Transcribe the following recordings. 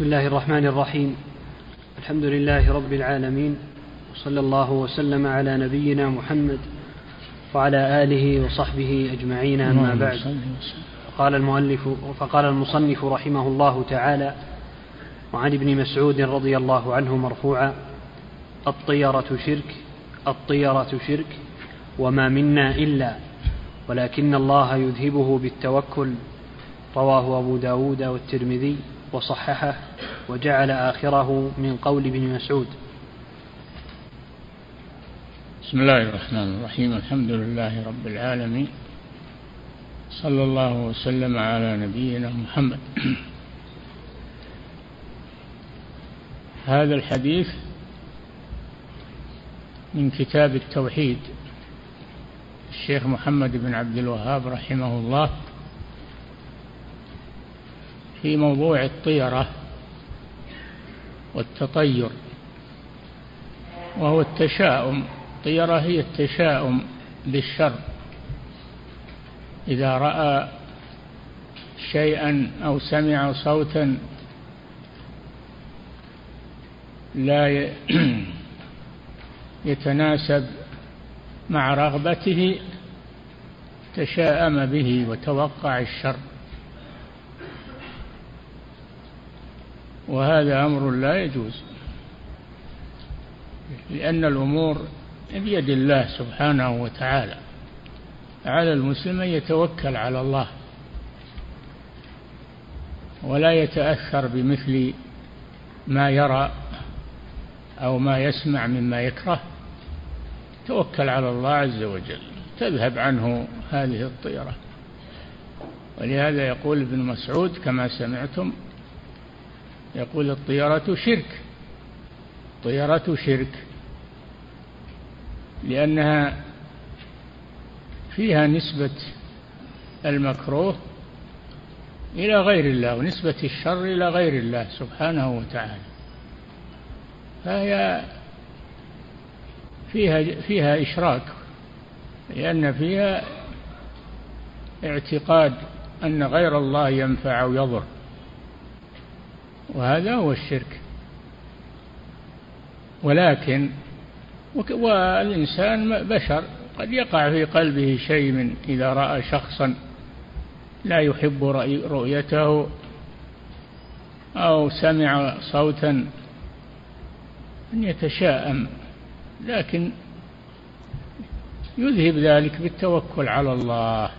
بسم الله الرحمن الرحيم. الحمد لله رب العالمين وصلى الله وسلم على نبينا محمد وعلى آله وصحبه أجمعين أما بعد. فقال المؤلف فقال المصنف رحمه الله تعالى وعن ابن مسعود رضي الله عنه مرفوعا الطيرة شرك الطيرة شرك وما منا إلا ولكن الله يذهبه بالتوكل رواه أبو داود والترمذي. وصححه وجعل آخره من قول ابن مسعود. بسم الله الرحمن الرحيم. الحمد لله رب العالمين. صلى الله وسلم على نبينا محمد. هذا الحديث من كتاب التوحيد. الشيخ محمد بن عبد الوهاب رحمه الله. في موضوع الطيرة والتطير وهو التشاؤم. الطيرة هي التشاؤم بالشر. إذا رأى شيئا أو سمع صوتا لا يتناسب مع رغبته تشاءم به وتوقع الشر. وهذا أمر لا يجوز. لأن الأمور بيد الله سبحانه وتعالى. على المسلم أن يتوكل على الله. ولا يتأثر بمثل ما يرى أو ما يسمع مما يكره. توكل على الله عز وجل. تذهب عنه هذه الطيرة. ولهذا يقول ابن مسعود كما سمعتم يقول الطيرة شرك. الطيرة شرك. لأنها فيها نسبة المكروه إلى غير الله ونسبة الشر إلى غير الله سبحانه وتعالى. فهي فيها فيها إشراك لأن فيها اعتقاد أن غير الله ينفع أو يضر وهذا هو الشرك. ولكن والإنسان بشر قد يقع في قلبه شيء من إذا رأى شخصا لا يحب رؤيته أو سمع صوتا أن يتشاءم لكن يذهب ذلك بالتوكل على الله.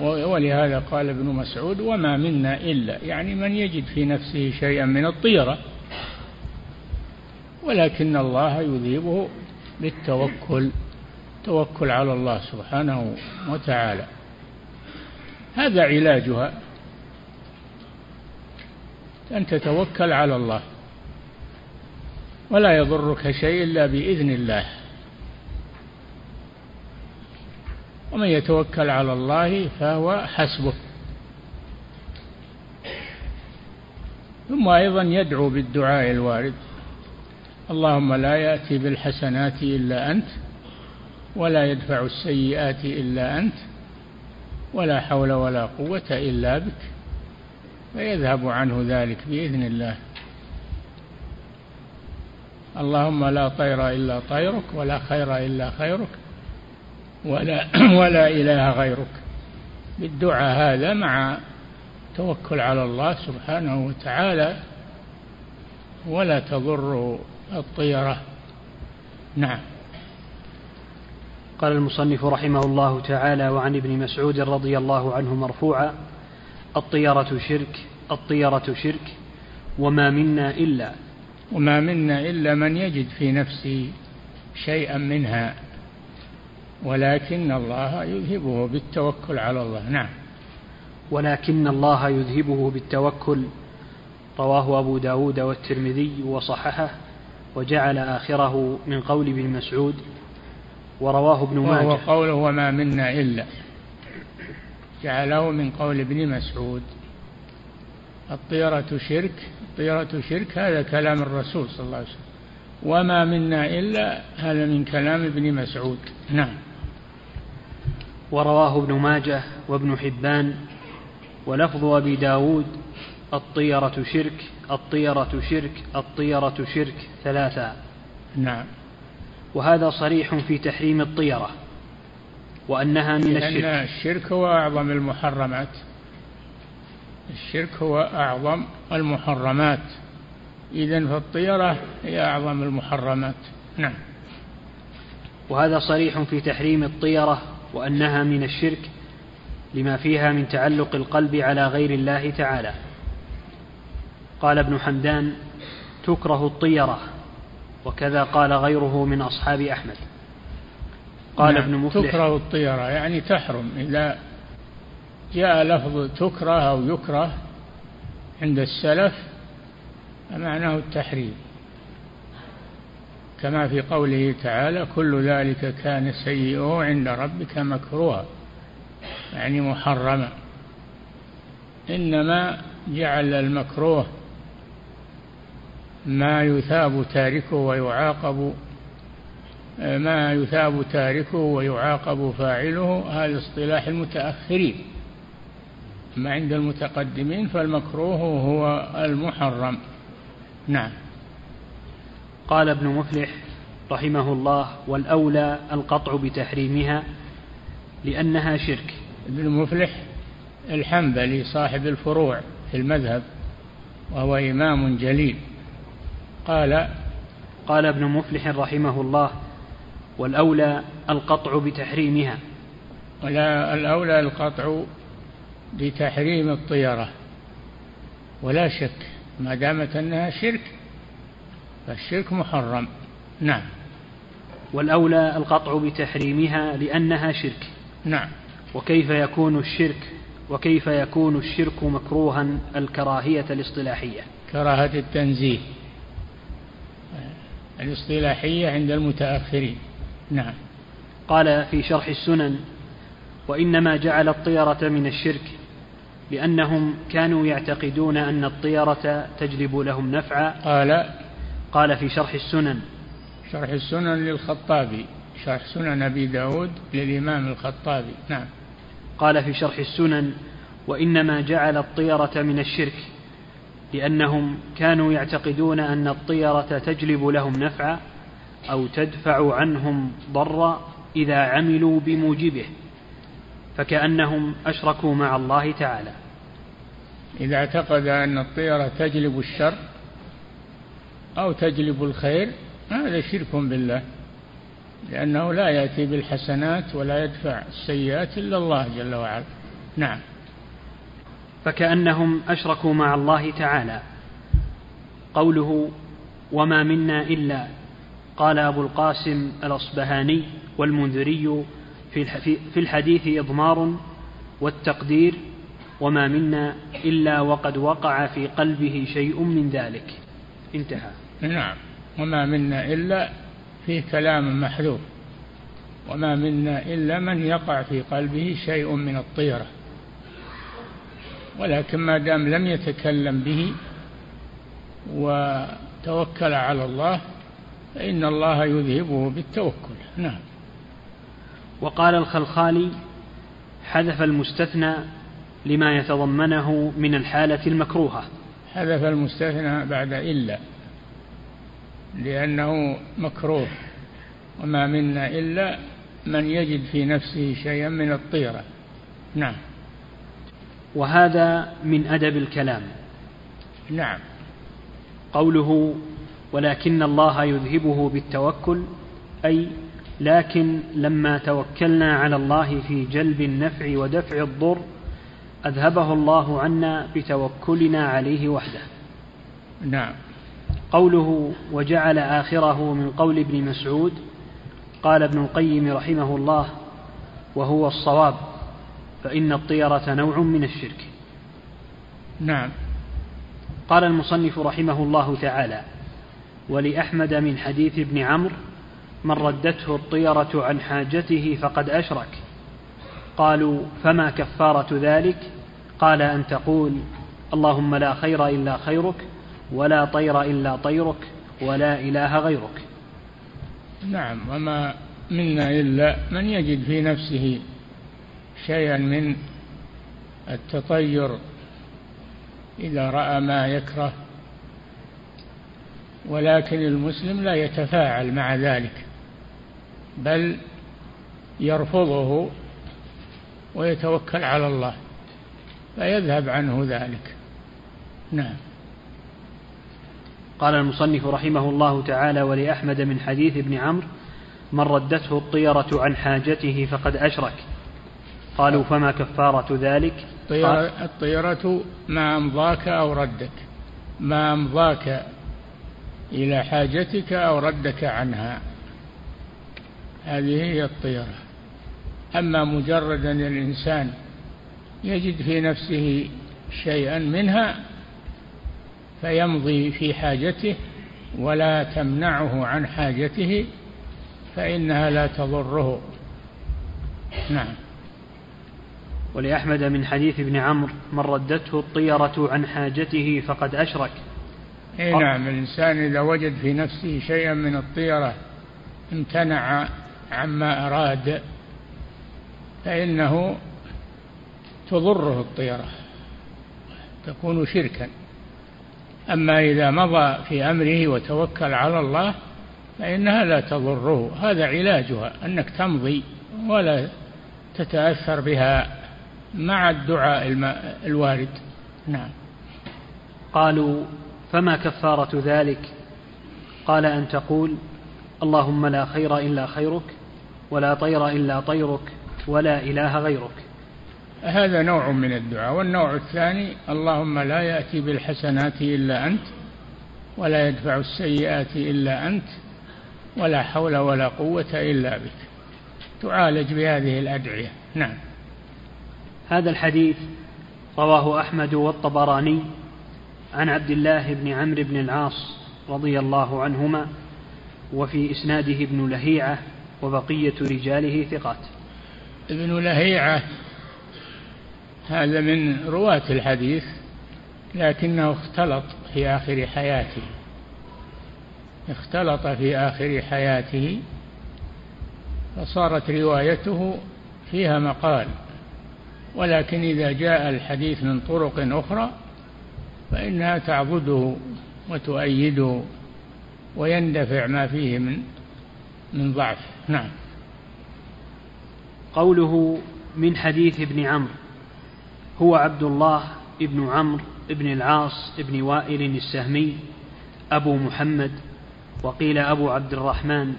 ولهذا قال ابن مسعود وما منا إلا يعني من يجد في نفسه شيئا من الطيرة. ولكن الله يذيبه بالتوكل توكل على الله سبحانه وتعالى. هذا علاجها. أن تتوكل على الله. ولا يضرك شيء إلا بإذن الله. ومن يتوكل على الله فهو حسبه. ثم أيضا يدعو بالدعاء الوارد. اللهم لا يأتي بالحسنات إلا أنت ولا يدفع السيئات إلا أنت ولا حول ولا قوة إلا بك. فيذهب عنه ذلك بإذن الله. اللهم لا طير إلا طيرك ولا خير إلا خيرك. ولا ولا إله غيرك. بالدعاء هذا مع توكل على الله سبحانه وتعالى ولا تضر الطيرة. نعم. قال المصنف رحمه الله تعالى وعن ابن مسعود رضي الله عنه مرفوعا الطيرة شرك الطيرة شرك وما منا إلا وما منا إلا من يجد في نفسه شيئا منها. ولكن الله يذهبه بالتوكل على الله. نعم. ولكن الله يذهبه بالتوكل. رواه أبو داود والترمذي وصححه وجعل آخره من قول ابن مسعود ورواه ابن ماجه. وهو قوله وما منا إلا. جعله من قول ابن مسعود. الطيرة شرك الطيرة شرك هذا كلام الرسول صلى الله عليه وسلم. وما منا إلا هذا من كلام ابن مسعود. نعم. ورواه ابن ماجه وابن حبان ولفظ أبي داود الطيرة شرك الطيرة شرك الطيرة شرك ثلاثا نعم. وهذا صريح في تحريم الطيرة وأنها من لأن الشرك. الشرك هو أعظم المحرمات. الشرك هو أعظم المحرمات. إذا فالطيرة هي أعظم المحرمات. نعم. وهذا صريح في تحريم الطيرة وأنها من الشرك لما فيها من تعلق القلب على غير الله تعالى. قال ابن حمدان تكره الطيرة وكذا قال غيره من أصحاب أحمد. قال نعم ابن مفلح تكره الطيرة يعني تحرم. إذا جاء لفظ تكره أو يكره عند السلف فمعناه التحريم. كما في قوله تعالى كل ذلك كان سيئه عند ربك مكروها يعني محرما. إنما جعل المكروه ما يثاب تاركه ويعاقب ما يثاب تاركه ويعاقب فاعله هذا اصطلاح المتأخرين. ما عند المتقدمين فالمكروه هو المحرم. نعم. قال ابن مفلح رحمه الله والأولى القطع بتحريمها لأنها شرك. ابن مفلح الحنبلي صاحب الفروع في المذهب وهو إمام جليل. قال قال ابن مفلح رحمه الله والأولى القطع بتحريمها. ولا الأولى القطع بتحريم الطيرة. ولا شك ما دامت أنها شرك فالشرك محرم. نعم. والأولى القطع بتحريمها لأنها شرك. نعم. وكيف يكون الشرك وكيف يكون الشرك مكروها الكراهية الاصطلاحية؟ كراهة التنزيه. الاصطلاحية عند المتأخرين. نعم. قال في شرح السنن وإنما جعل الطيرة من الشرك لأنهم كانوا يعتقدون أن الطيرة تجلب لهم نفعا. قال قال في شرح السنن. شرح السنن للخطابي شرح سنن أبي داود للإمام الخطابي نعم. قال في شرح السنن وإنما جعل الطيرة من الشرك لأنهم كانوا يعتقدون أن الطيرة تجلب لهم نفعا أو تدفع عنهم ضرا إذا عملوا بموجبه فكأنهم أشركوا مع الله تعالى. إذا اعتقد أن الطيرة تجلب الشر أو تجلب الخير هذا شرك بالله لأنه لا يأتي بالحسنات ولا يدفع السيئات إلا الله جل وعلا. نعم. فكأنهم أشركوا مع الله تعالى. قوله وما منا إلا قال أبو القاسم الأصبهاني والمنذري في الحديث إضمار والتقدير وما منا إلا وقد وقع في قلبه شيء من ذلك انتهى. نعم. وما منا إلا فيه كلام محذوف. وما منا إلا من يقع في قلبه شيء من الطيرة. ولكن ما دام لم يتكلم به وتوكل على الله فإن الله يذهبه بالتوكل. نعم. وقال الخلخالي حذف المستثنى لما يتضمنه من الحالة المكروهة. حذف المستثنى بعد إلا لأنه مكروه وما منا إلا من يجد في نفسه شيئا من الطيرة. نعم. وهذا من أدب الكلام. نعم. قوله ولكن الله يذهبه بالتوكل أي لكن لما توكلنا على الله في جلب النفع ودفع الضر أذهبه الله عنا بتوكلنا عليه وحده. نعم. قوله وجعل آخره من قول ابن مسعود قال ابن القيم رحمه الله وهو الصواب فإن الطيرة نوع من الشرك. نعم. قال المصنف رحمه الله تعالى ولأحمد من حديث ابن عمرو من ردته الطيرة عن حاجته فقد أشرك. قالوا فما كفارة ذلك؟ قال أن تقول اللهم لا خير إلا خيرك ولا طير إلا طيرك ولا إله غيرك. نعم وما منا إلا من يجد في نفسه شيئا من التطير إذا رأى ما يكره ولكن المسلم لا يتفاعل مع ذلك بل يرفضه ويتوكل على الله فيذهب عنه ذلك. نعم. قال المصنف رحمه الله تعالى ولأحمد من حديث ابن عمرو من ردته الطيرة عن حاجته فقد أشرك. قالوا فما كفارة ذلك؟ الطيرة, الطيرة ما أمضاك أو ردك. ما أمضاك إلى حاجتك أو ردك عنها. هذه هي الطيرة. أما مجرد أن الإنسان يجد في نفسه شيئا منها فيمضي في حاجته ولا تمنعه عن حاجته فإنها لا تضره. نعم. ولأحمد من حديث ابن عمرو من ردته الطيرة عن حاجته فقد أشرك. إي نعم الإنسان إذا وجد في نفسه شيئا من الطيرة امتنع عما أراد فإنه تضره الطيرة تكون شركا. أما إذا مضى في أمره وتوكل على الله فإنها لا تضره. هذا علاجها أنك تمضي ولا تتأثر بها مع الدعاء الوارد. نعم. قالوا فما كفارة ذلك؟ قال أن تقول اللهم لا خير إلا خيرك ولا طير إلا طيرك ولا إله غيرك. هذا نوع من الدعاء. والنوع الثاني اللهم لا يأتي بالحسنات إلا أنت ولا يدفع السيئات إلا أنت ولا حول ولا قوة إلا بك. تعالج بهذه الأدعية. نعم. هذا الحديث رواه أحمد والطبراني عن عبد الله بن عمرو بن العاص رضي الله عنهما وفي إسناده ابن لهيعة وبقية رجاله ثقات. ابن لهيعة. هذا من رواة الحديث لكنه اختلط في آخر حياته. اختلط في آخر حياته فصارت روايته فيها مقال. ولكن إذا جاء الحديث من طرق أخرى فإنها تعبده وتؤيده ويندفع ما فيه من من ضعف. نعم. قوله من حديث ابن عمرو هو عبد الله ابن عمرو ابن العاص ابن وائل السهمي أبو محمد وقيل أبو عبد الرحمن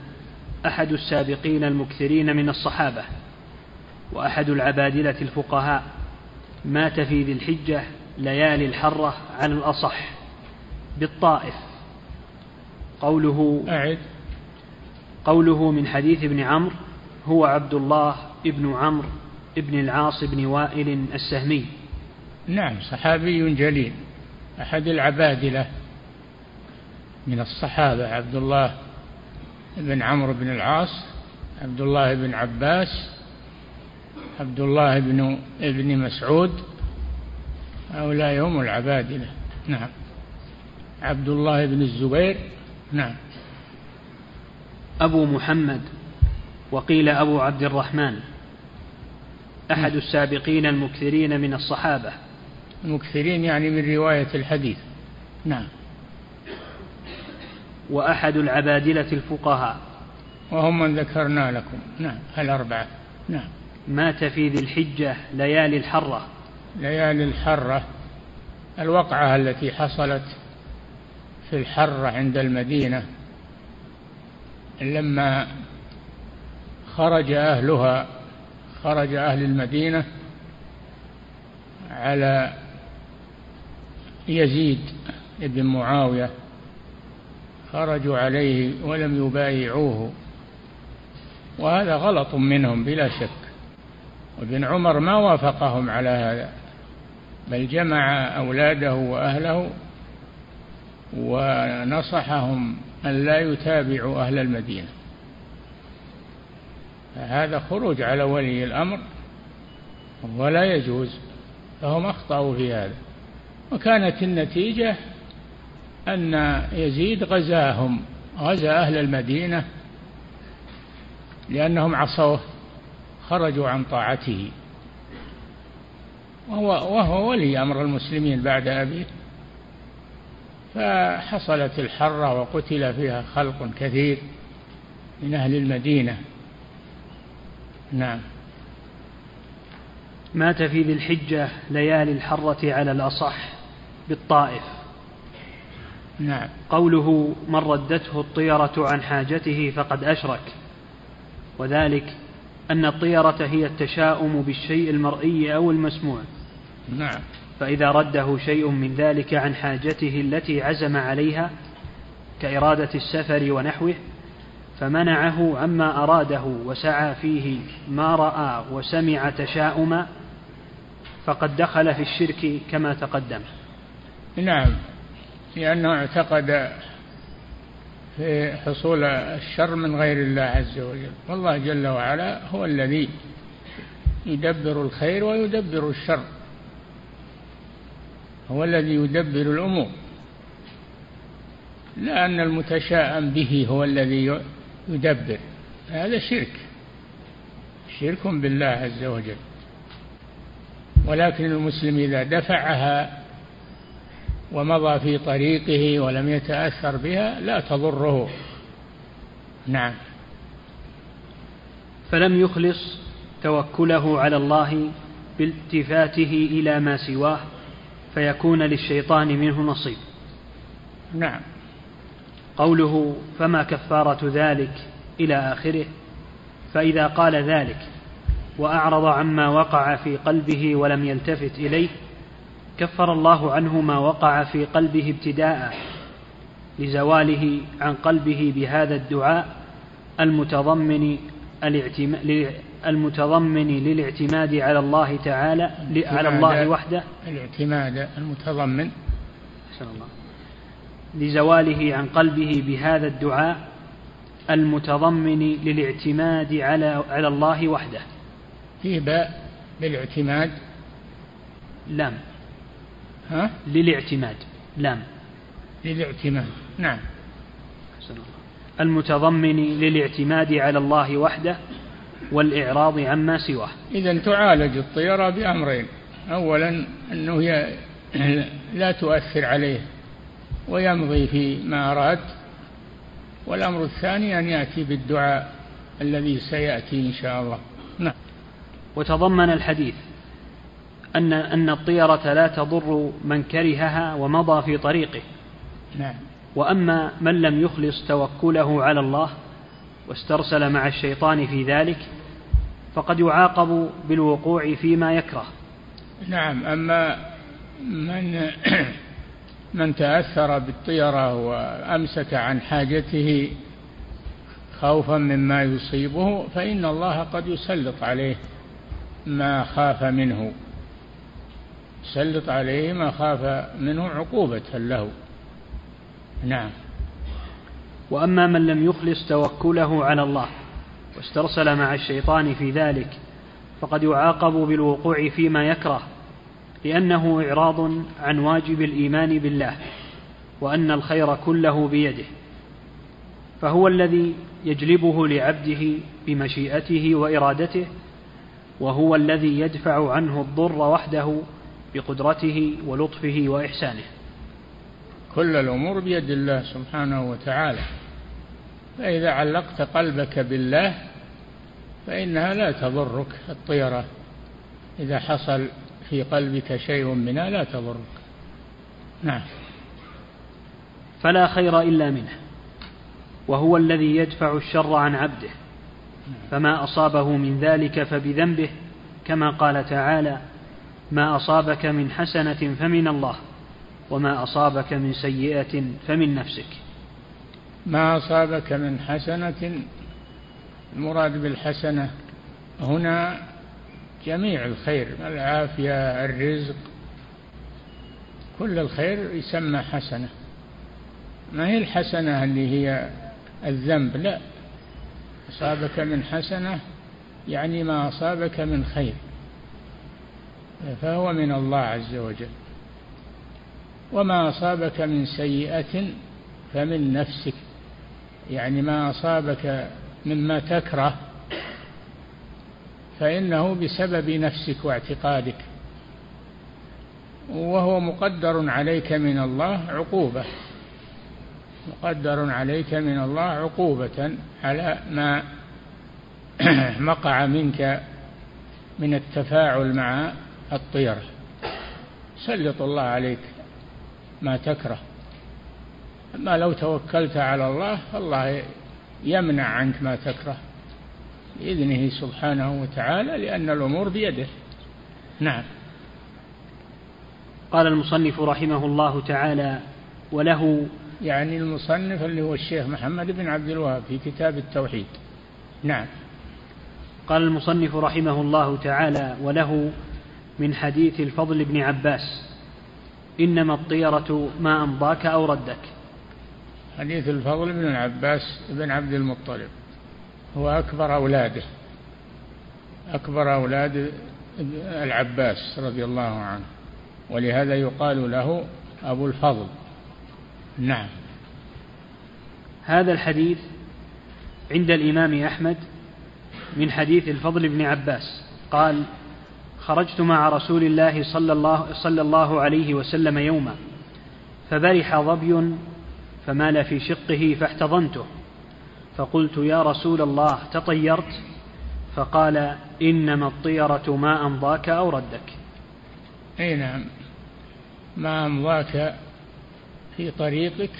أحد السابقين المكثرين من الصحابة وأحد العبادلة الفقهاء مات في ذي الحجة ليالي الحرة على الأصح بالطائف. قوله أعد. قوله من حديث ابن عمرو هو عبد الله ابن عمرو ابن العاص بن وائل السهمي. نعم صحابي جليل أحد العبادلة من الصحابة عبد الله بن عمرو بن العاص عبد الله بن عباس عبد الله بن ابن مسعود هؤلاء هم العبادلة. نعم. عبد الله بن الزبير نعم. أبو محمد وقيل أبو عبد الرحمن. أحد السابقين المكثرين من الصحابة. المكثرين يعني من رواية الحديث. نعم. وأحد العبادلة الفقهاء. وهم من ذكرنا لكم. نعم الأربعة. نعم. مات في ذي الحجة ليالي الحرة. ليالي الحرة. الوقعة التي حصلت في الحرة عند المدينة. لما خرج أهلها خرج أهل المدينة على يزيد بن معاوية. خرجوا عليه ولم يبايعوه. وهذا غلط منهم بلا شك. وابن عمر ما وافقهم على هذا بل جمع أولاده وأهله ونصحهم أن لا يتابعوا أهل المدينة. هذا خروج على ولي الأمر ولا يجوز فهم أخطأوا في هذا. وكانت النتيجة أن يزيد غزاهم غزا أهل المدينة لأنهم عصوه خرجوا عن طاعته. وهو, وهو ولي أمر المسلمين بعد أبيه. فحصلت الحرة وقتل فيها خلق كثير من أهل المدينة. نعم. مات في ذي الحجة ليالي الحرة على الأصح بالطائف. نعم. قوله من ردته الطيرة عن حاجته فقد أشرك وذلك أن الطيرة هي التشاؤم بالشيء المرئي أو المسموع. نعم. فإذا رده شيء من ذلك عن حاجته التي عزم عليها كإرادة السفر ونحوه فمنعه عما أراده وسعى فيه ما رأى وسمع تشاؤما فقد دخل في الشرك كما تقدم. نعم لأنه اعتقد في حصول الشر من غير الله عز وجل. والله جل وعلا هو الذي يدبر الخير ويدبر الشر. هو الذي يدبر الأمور. لا أن المتشاءم به هو الذي يدبر. هذا شرك. شرك بالله عز وجل. ولكن المسلم إذا دفعها ومضى في طريقه ولم يتأثر بها لا تضره. نعم. فلم يخلص توكله على الله بالتفاته إلى ما سواه فيكون للشيطان منه نصيب. نعم. قوله فما كفارة ذلك إلى آخره فإذا قال ذلك وأعرض عما وقع في قلبه ولم يلتفت إليه كفر الله عنه ما وقع في قلبه ابتداء لزواله عن قلبه بهذا الدعاء المتضمن المتضمن للاعتماد على الله تعالى على الله وحده. الاعتماد المتضمن. الله. لزواله عن قلبه بهذا الدعاء المتضمن للاعتماد على على الله وحده. فيه باء للاعتماد؟ لام. ها؟ للاعتماد. لام. للاعتماد. نعم. المتضمن للاعتماد على الله وحده والإعراض عما سواه. إذا تعالج الطيرة بأمرين. أولا أنه هي لا تؤثر عليه. ويمضي في ما أراد. والأمر الثاني أن يأتي بالدعاء الذي سيأتي إن شاء الله. نعم. وتضمن الحديث أن أن الطيرة لا تضر من كرهها ومضى في طريقه. نعم. وأما من لم يخلص توكله على الله واسترسل مع الشيطان في ذلك فقد يعاقب بالوقوع فيما يكره. نعم. أما من من تأثر بالطيرة وأمسك عن حاجته خوفا مما يصيبه فإن الله قد يسلط عليه ما خاف منه. سلط عليه ما خاف منه عقوبة له. نعم. وأما من لم يخلص توكله على الله واسترسل مع الشيطان في ذلك فقد يعاقب بالوقوع فيما يكره. لأنه إعراض عن واجب الإيمان بالله وأن الخير كله بيده فهو الذي يجلبه لعبده بمشيئته وإرادته وهو الذي يدفع عنه الضر وحده بقدرته ولطفه وإحسانه. كل الأمور بيد الله سبحانه وتعالى فإذا علقت قلبك بالله فإنها لا تضرك الطيرة. إذا حصل في قلبك شيء منها لا تضرك. نعم. فلا خير إلا منه وهو الذي يدفع الشر عن عبده فما أصابه من ذلك فبذنبه كما قال تعالى ما أصابك من حسنة فمن الله وما أصابك من سيئة فمن نفسك. ما أصابك من حسنة المراد بالحسنة هنا جميع الخير العافية الرزق كل الخير يسمى حسنة. ما هي الحسنة اللي هي الذنب؟ لا أصابك من حسنة يعني ما أصابك من خير فهو من الله عز وجل. وما أصابك من سيئة فمن نفسك يعني ما أصابك مما تكره فإنه بسبب نفسك واعتقادك. وهو مقدر عليك من الله عقوبة. مقدر عليك من الله عقوبة على ما مقع منك من التفاعل مع الطيرة سلط الله عليك ما تكره. أما لو توكلت على الله فالله يمنع عنك ما تكره. بإذنه سبحانه وتعالى لأن الأمور بيده. نعم. قال المصنف رحمه الله تعالى وله يعني المصنف اللي هو الشيخ محمد بن عبد الوهاب في كتاب التوحيد. نعم. قال المصنف رحمه الله تعالى وله من حديث الفضل بن عباس إنما الطيرة ما أمضاك أو ردك. حديث الفضل بن العباس بن عبد المطلب. هو أكبر أولاده أكبر أولاد العباس رضي الله عنه ولهذا يقال له أبو الفضل. نعم. هذا الحديث عند الإمام أحمد من حديث الفضل بن عباس. قال خرجت مع رسول الله صلى الله, صلى الله عليه وسلم يوما فبرح ظبي فمال في شقه فاحتضنته. فقلت يا رسول الله تطيرت؟ فقال إنما الطيرة ما أمضاك أو ردك. أي نعم. ما أمضاك في طريقك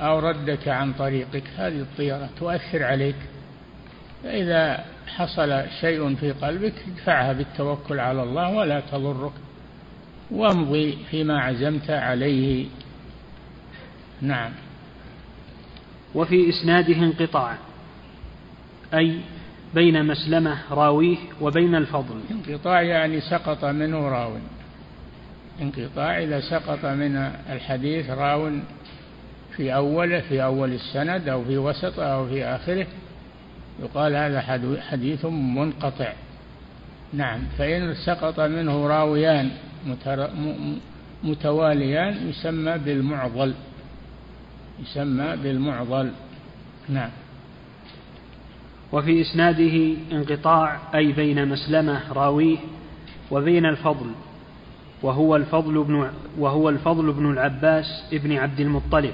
أو ردك عن طريقك هذه الطيرة تؤثر عليك. فإذا حصل شيء في قلبك ادفعها بالتوكل على الله ولا تضرك. وامضي فيما عزمت عليه. نعم. وفي إسناده انقطاع أي بين مسلمة راويه وبين الفضل. انقطاع يعني سقط منه راو. انقطاع إذا سقط من الحديث راو في أوله في أول السند أو في وسطه أو في آخره يقال هذا حديث منقطع. نعم فإن سقط منه راويان متواليان يسمى بالمعضل. يسمى بالمعضل. نعم. وفي إسناده انقطاع أي بين مسلمة راويه وبين الفضل وهو الفضل بن وهو الفضل بن العباس ابن عبد المطلب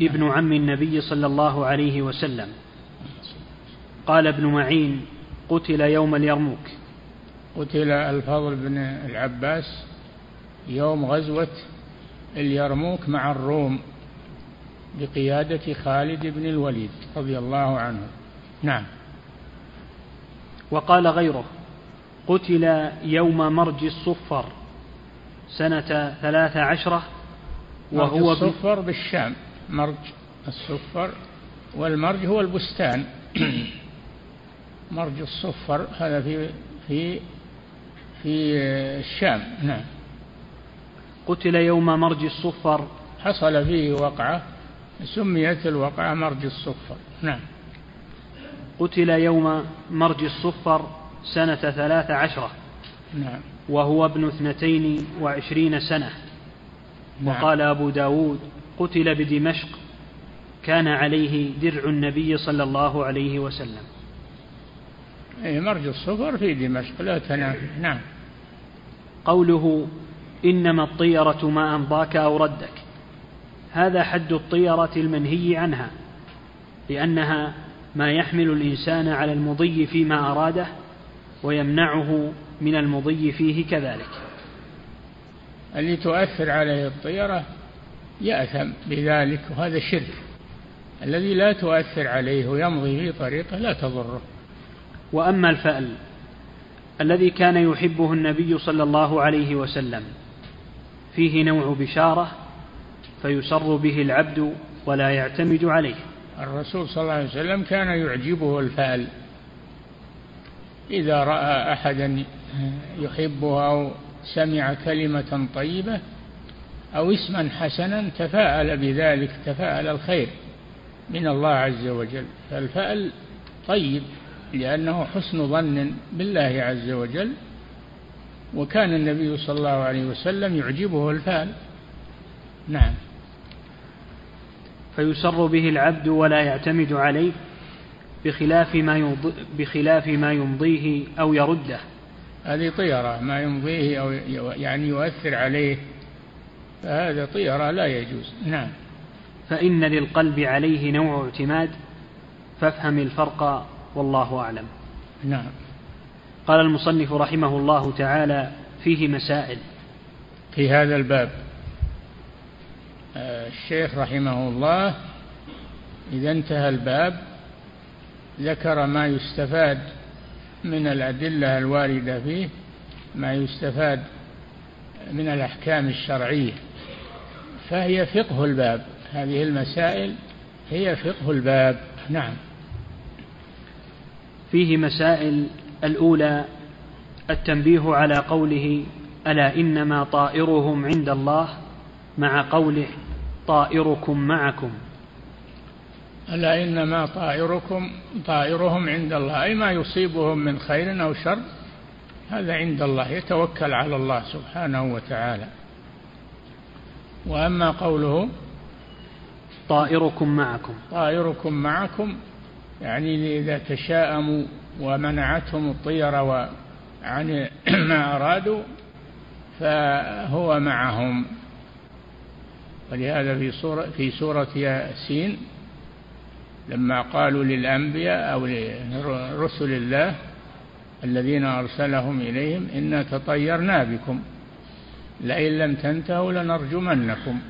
ابن عم النبي صلى الله عليه وسلم. قال ابن معين قتل يوم اليرموك. قتل الفضل بن العباس يوم غزوة اليرموك مع الروم. بقيادة خالد بن الوليد رضي الله عنه. نعم. وقال غيره قتل يوم مرج الصفر سنة ثلاث عشرة وهو مرج الصفر بالشام. مرج الصفر والمرج هو البستان. مرج الصفر هذا في في في الشام. نعم. قتل يوم مرج الصفر. حصل فيه وقعة. سميت الوقعة مرج الصفر. نعم. قتل يوم مرج الصفر سنة ثلاث عشرة. نعم. وهو ابن اثنتين وعشرين سنة. نعم. وقال أبو داود قتل بدمشق كان عليه درع النبي صلى الله عليه وسلم. أي مرج الصفر في دمشق لا تنافي نعم. قوله إنما الطيرة ما أمضاك أو ردك. هذا حد الطيرة المنهي عنها لأنها ما يحمل الإنسان على المضي فيما أراده ويمنعه من المضي فيه كذلك. اللي تؤثر عليه الطيرة يأثم بذلك وهذا شرك. الذي لا تؤثر عليه ويمضي في طريقه لا تضره. وأما الفأل الذي كان يحبه النبي صلى الله عليه وسلم فيه نوع بشارة فيسر به العبد ولا يعتمد عليه. الرسول صلى الله عليه وسلم كان يعجبه الفأل إذا رأى أحدا يحبه أو سمع كلمة طيبة أو اسما حسنا تفاءل بذلك تفاءل الخير من الله عز وجل. فالفأل طيب لأنه حسن ظن بالله عز وجل وكان النبي صلى الله عليه وسلم يعجبه الفأل نعم. فيسر به العبد ولا يعتمد عليه بخلاف ما بخلاف ما يمضيه أو يرده. هذه طيرة ما يمضيه أو يعني يؤثر عليه فهذا طيرة لا يجوز. نعم. فإن للقلب عليه نوع اعتماد فافهم الفرق والله أعلم. نعم. قال المصنف رحمه الله تعالى فيه مسائل. في هذا الباب. الشيخ رحمه الله إذا انتهى الباب ذكر ما يستفاد من الأدلة الواردة فيه ما يستفاد من الأحكام الشرعية. فهي فقه الباب. هذه المسائل هي فقه الباب. نعم. فيه مسائل الأولى التنبيه على قوله ألا إنما طائرهم عند الله؟ مع قوله طائركم معكم. ألا إنما طائركم طائرهم عند الله أي ما يصيبهم من خير أو شر هذا عند الله يتوكل على الله سبحانه وتعالى. وأما قوله طائركم معكم. طائركم معكم يعني إذا تشاءموا ومنعتهم الطيرة عن ما أرادوا فهو معهم. ولهذا في سورة في سورة ياسين لما قالوا للأنبياء أو لرسل الله الذين أرسلهم إليهم إنا تطيرنا بكم لئن لم تنتهوا لنرجمنكم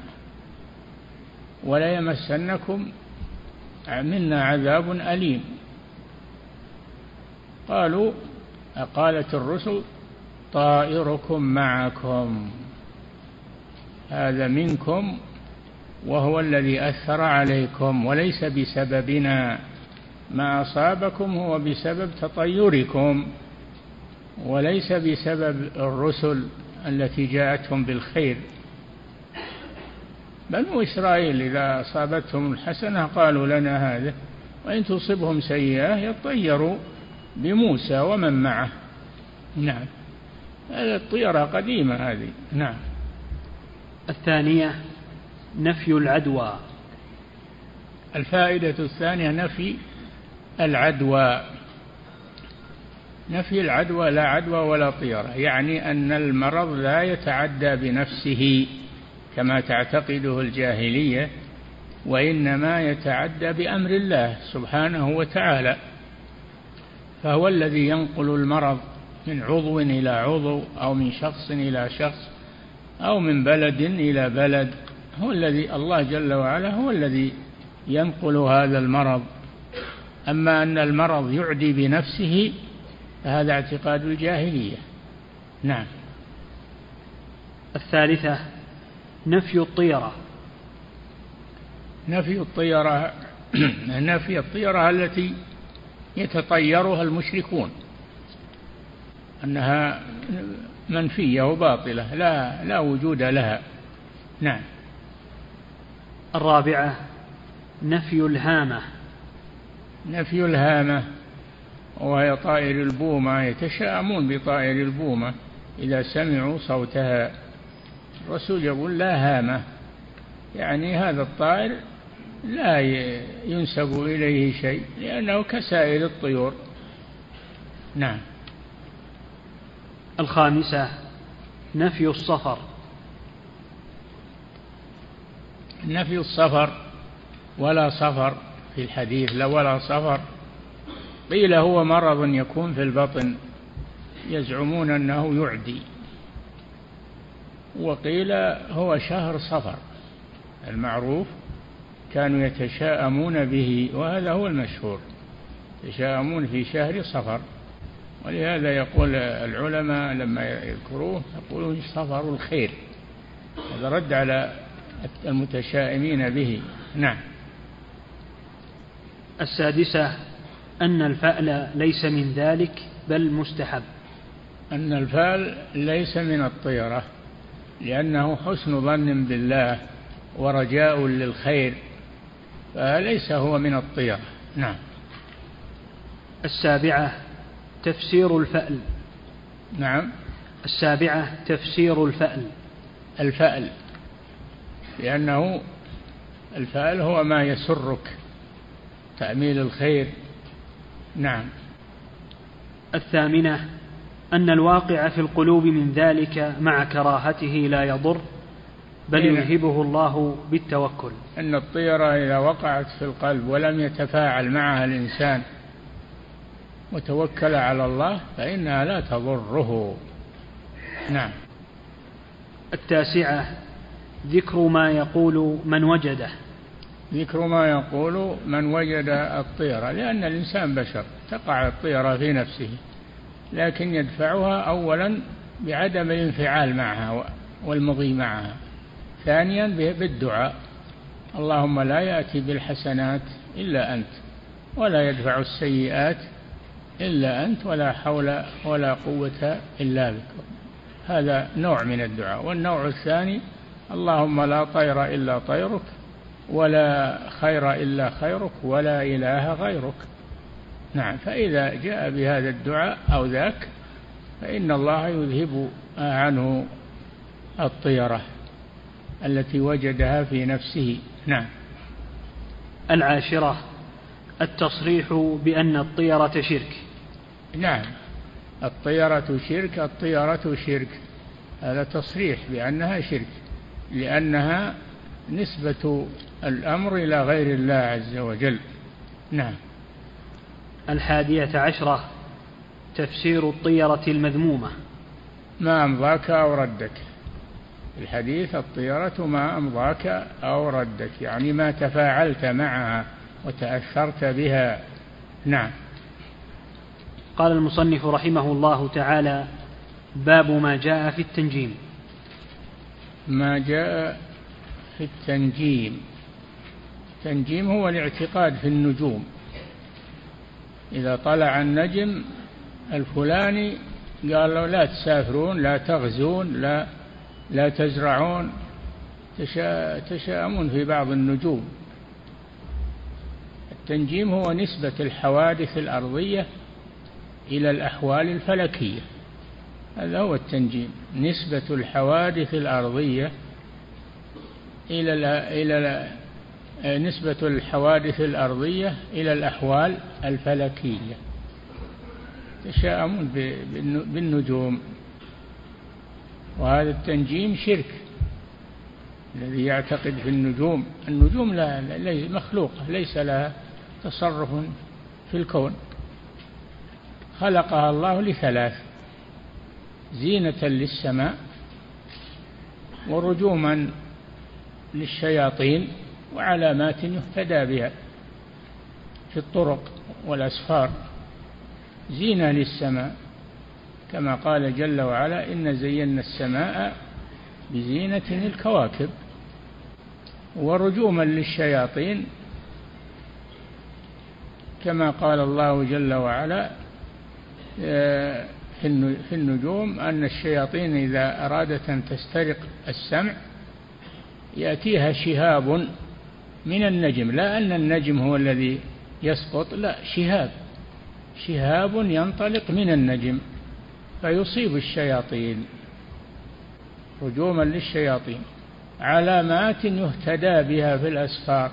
وليمسنكم منا عذاب أليم. قالوا قالت الرسل طائركم معكم هذا منكم وهو الذي أثر عليكم وليس بسببنا. ما أصابكم هو بسبب تطيركم وليس بسبب الرسل التي جاءتهم بالخير. بنو إسرائيل إذا أصابتهم الحسنة قالوا لنا هذا وإن تصبهم سيئة يطيروا بموسى ومن معه. نعم. هذه الطيرة قديمة هذه. نعم. الثانية نفي العدوى. الفائدة الثانية نفي العدوى. نفي العدوى لا عدوى ولا طيرة يعني أن المرض لا يتعدى بنفسه كما تعتقده الجاهلية وإنما يتعدى بأمر الله سبحانه وتعالى. فهو الذي ينقل المرض من عضو إلى عضو أو من شخص إلى شخص أو من بلد إلى بلد. هو الذي الله جل وعلا هو الذي ينقل هذا المرض. أما أن المرض يعدي بنفسه فهذا اعتقاد الجاهلية. نعم. الثالثة نفي الطيرة. نفي الطيرة نفي الطيرة التي يتطيرها المشركون. أنها منفية وباطلة لا لا وجود لها. نعم. الرابعة نفي الهامة. نفي الهامة وهي طائر البومة يتشاءمون بطائر البومة إذا سمعوا صوتها. الرسول يقول لا هامة يعني هذا الطائر لا ينسب إليه شيء لأنه كسائر الطيور. نعم. الخامسة نفي الصفر. نفي الصفر ولا صفر في الحديث لا ولا صفر قيل هو مرض يكون في البطن يزعمون أنه يعدي. وقيل هو شهر صفر المعروف كانوا يتشاءمون به وهذا هو المشهور. يتشاءمون في شهر صفر ولهذا يقول العلماء لما يذكروه يقولون صفر الخير. هذا رد على المتشائمين به. نعم. السادسة أن الفأل ليس من ذلك بل مستحب. أن الفأل ليس من الطيرة لأنه حسن ظن بالله ورجاء للخير فليس هو من الطيرة. نعم. السابعة تفسير الفأل. نعم. السابعة تفسير الفأل. الفأل. لأنه الفأل هو ما يسرك تأميل الخير. نعم. الثامنة أن الواقع في القلوب من ذلك مع كراهته لا يضر بل يذهبه الله بالتوكل. أن الطيرة إذا وقعت في القلب ولم يتفاعل معها الإنسان وتوكل على الله فإنها لا تضره. نعم. التاسعة ذكر ما يقول من وجده. ذكر ما يقول من وجد الطيرة لأن الإنسان بشر تقع الطيرة في نفسه لكن يدفعها أولا بعدم الانفعال معها والمضي معها ثانيا بالدعاء. اللهم لا يأتي بالحسنات إلا أنت ولا يدفع السيئات إلا أنت ولا حول ولا قوة إلا بك. هذا نوع من الدعاء. والنوع الثاني اللهم لا طير إلا طيرك ولا خير إلا خيرك ولا إله غيرك. نعم فإذا جاء بهذا الدعاء أو ذاك فإن الله يذهب عنه الطيرة التي وجدها في نفسه. نعم. العاشرة التصريح بأن الطيرة شرك. نعم الطيرة شرك الطيرة شرك. هذا تصريح بأنها شرك. لأنها نسبة الأمر إلى غير الله عز وجل. نعم. الحادية عشرة تفسير الطيرة المذمومة. ما أمضاك أو ردك. الحديث الطيرة ما أمضاك أو ردك يعني ما تفاعلت معها وتأثرت بها. نعم. قال المصنف رحمه الله تعالى باب ما جاء في التنجيم. ما جاء في التنجيم. التنجيم هو الاعتقاد في النجوم. إذا طلع النجم الفلاني قال له لا تسافرون لا تغزون لا لا تزرعون. تشاءمون في بعض النجوم. التنجيم هو نسبة الحوادث الأرضية إلى الأحوال الفلكية. هذا هو التنجيم. نسبة الحوادث الأرضية إلى إلى نسبة الحوادث الأرضية إلى الأحوال الفلكية. تشاءمون بالنجوم. وهذا التنجيم شرك. الذي يعتقد في النجوم. النجوم لا مخلوقة ليس لها تصرف في الكون. خلقها الله لثلاث. زينة للسماء ورجوما للشياطين وعلامات يهتدى بها في الطرق والأسفار. زينة للسماء كما قال جل وعلا إن زينا السماء بزينة الكواكب ورجوما للشياطين كما قال الله جل وعلا آه، في النجوم أن الشياطين إذا أرادت أن تسترق السمع يأتيها شهاب من النجم لا أن النجم هو الذي يسقط لا شهاب شهاب ينطلق من النجم فيصيب الشياطين هجوما للشياطين. علامات يهتدى بها في الأسفار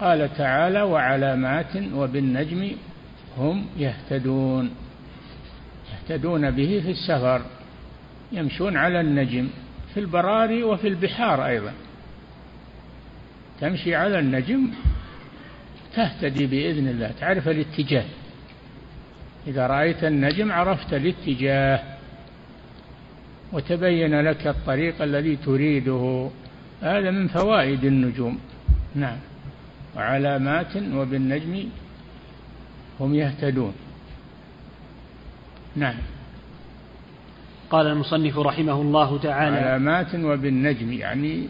قال تعالى وعلامات وبالنجم هم يهتدون. يهتدون به في السفر يمشون على النجم في البراري وفي البحار أيضا. تمشي على النجم تهتدي بإذن الله تعرف الاتجاه. إذا رأيت النجم عرفت الاتجاه وتبين لك الطريق الذي تريده. هذا من فوائد النجوم. نعم. وعلامات وبالنجم هم يهتدون. نعم. قال المصنف رحمه الله تعالى علامات وبالنجم يعني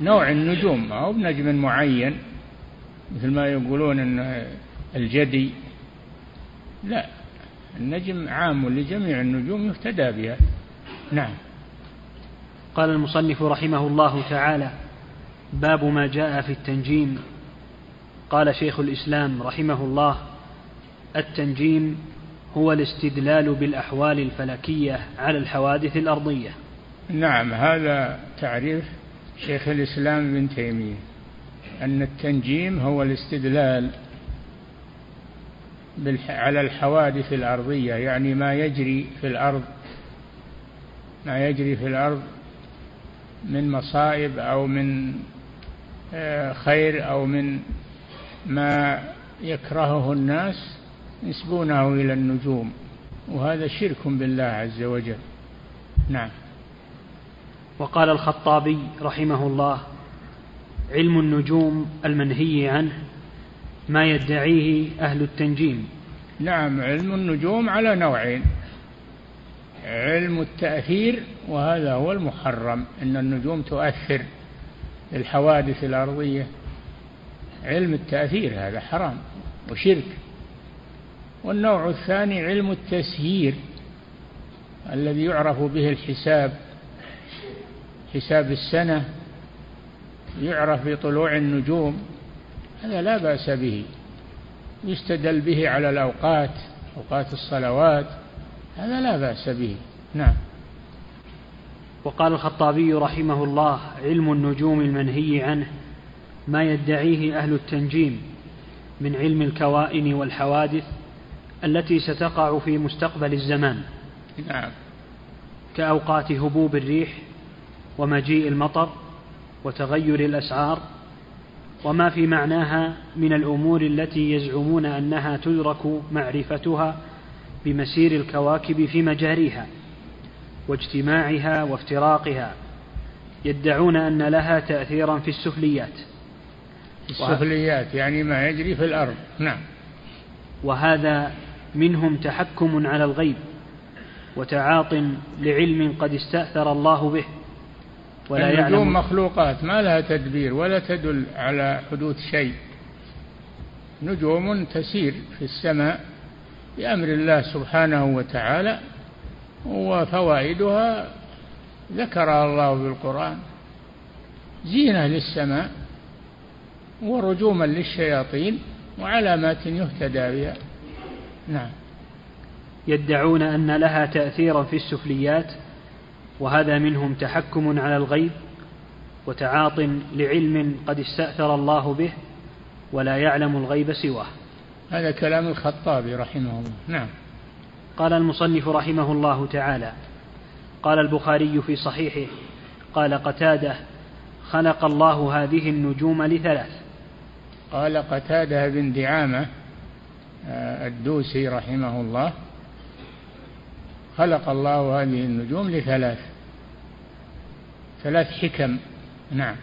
نوع النجوم ما هو بنجم معين مثل ما يقولون إن الجدي. لا النجم عام لجميع النجوم يهتدى بها. نعم. قال المصنف رحمه الله تعالى باب ما جاء في التنجيم. قال شيخ الإسلام رحمه الله التنجيم هو الاستدلال بالأحوال الفلكية على الحوادث الأرضية. نعم هذا تعريف شيخ الإسلام ابن تيمية أن التنجيم هو الاستدلال على الحوادث الأرضية يعني ما يجري في الأرض ما يجري في الأرض من مصائب أو من آه، خير أو من ما يكرهه الناس ينسبونه إلى النجوم وهذا شرك بالله عز وجل. نعم. وقال الخطابي رحمه الله علم النجوم المنهي عنه ما يدعيه أهل التنجيم. نعم علم النجوم على نوعين علم التأثير وهذا هو المحرم أن النجوم تؤثر الحوادث الأرضية. علم التأثير هذا حرام وشرك. والنوع الثاني علم التسيير الذي يعرف به الحساب حساب السنة يعرف بطلوع النجوم هذا لا بأس به يستدل به على الأوقات أوقات الصلوات هذا لا بأس به نعم. وقال الخطابي رحمه الله علم النجوم المنهي عنه ما يدعيه أهل التنجيم من علم الكوائن والحوادث التي ستقع في مستقبل الزمان. نعم. كأوقات هبوب الريح ومجيء المطر وتغير الأسعار وما في معناها من الأمور التي يزعمون أنها تدرك معرفتها بمسير الكواكب في مجاريها واجتماعها وافتراقها يدعون أن لها تأثيرا في السفليات. السفليات يعني ما يجري في الأرض. نعم. وهذا منهم تحكم على الغيب وتعاط لعلم قد استأثر الله به ولا النجوم يعلم مخلوقات ما لها تدبير ولا تدل على حدوث شيء. نجوم تسير في السماء بأمر الله سبحانه وتعالى وفوائدها ذكرها الله في القرآن. زينة للسماء ورجوما للشياطين وعلامات يهتدى بها. نعم. يدعون أن لها تأثيرا في السفليات وهذا منهم تحكم على الغيب وتعاط لعلم قد استأثر الله به ولا يعلم الغيب سواه. هذا كلام الخطابي رحمه الله. نعم. قال المصنف رحمه الله تعالى قال البخاري في صحيحه قال قتاده خلق الله هذه النجوم لثلاث. قال قتاده بن دعامة الدوسي رحمه الله خلق الله هذه النجوم لثلاث ثلاث حكم نعم.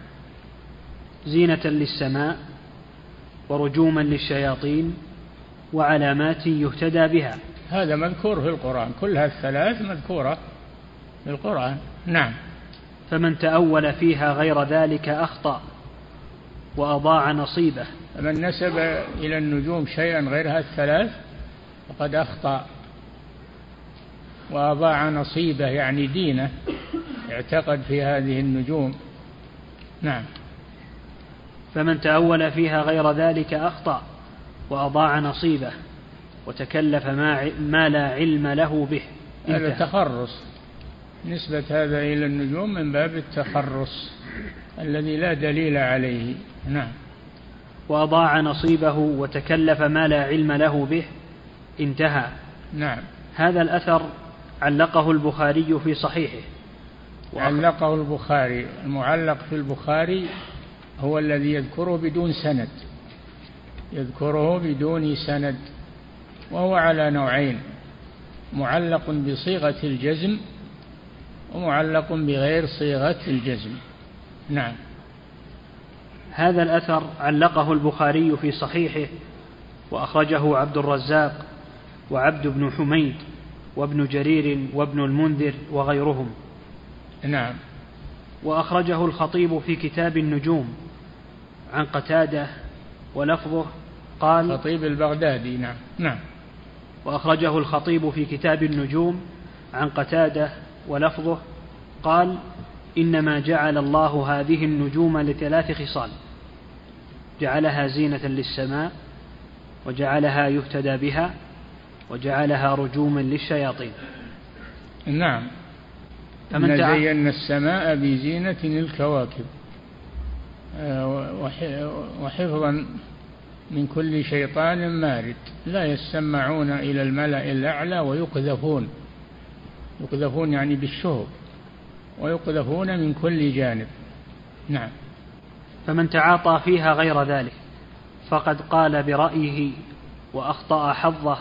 زينة للسماء ورجوما للشياطين وعلامات يهتدى بها. هذا مذكور في القرآن كلها الثلاث مذكورة في القرآن نعم. فمن تأول فيها غير ذلك أخطأ وأضاع نصيبه. فمن نسب إلى النجوم شيئا غير الثلاث فقد أخطأ وأضاع نصيبه يعني دينه اعتقد في هذه النجوم. نعم. فمن تأول فيها غير ذلك أخطأ وأضاع نصيبه وتكلف ما, ما لا علم له به. هذا تخرص نسبة هذا إلى النجوم من باب التخرص الذي لا دليل عليه. نعم. وأضاع نصيبه وتكلف ما لا علم له به انتهى. نعم. هذا الأثر علقه البخاري في صحيحه. علقه البخاري. المعلق في البخاري هو الذي يذكره بدون سند. يذكره بدون سند. وهو على نوعين معلق بصيغة الجزم ومعلق بغير صيغة الجزم. نعم. هذا الأثر علقه البخاري في صحيحه وأخرجه عبد الرزاق وعبد بن حميد وابن جرير وابن المنذر وغيرهم. نعم. وأخرجه الخطيب في كتاب النجوم عن قتادة ولفظه قال خطيب البغدادي نعم. نعم. وأخرجه الخطيب في كتاب النجوم عن قتادة ولفظه قال إنما جعل الله هذه النجوم لثلاث خصال. جعلها زينة للسماء وجعلها يهتدى بها وجعلها رجوما للشياطين. نعم. فمن زينا السماء بزينة الكواكب آه، وحفظا من كل شيطان مارد. لا يسمعون إلى الملأ الأعلى ويقذفون. يقذفون يعني بالشهب. ويقذفون من كل جانب. نعم. فمن تعاطى فيها غير ذلك فقد قال برأيه وأخطأ حظه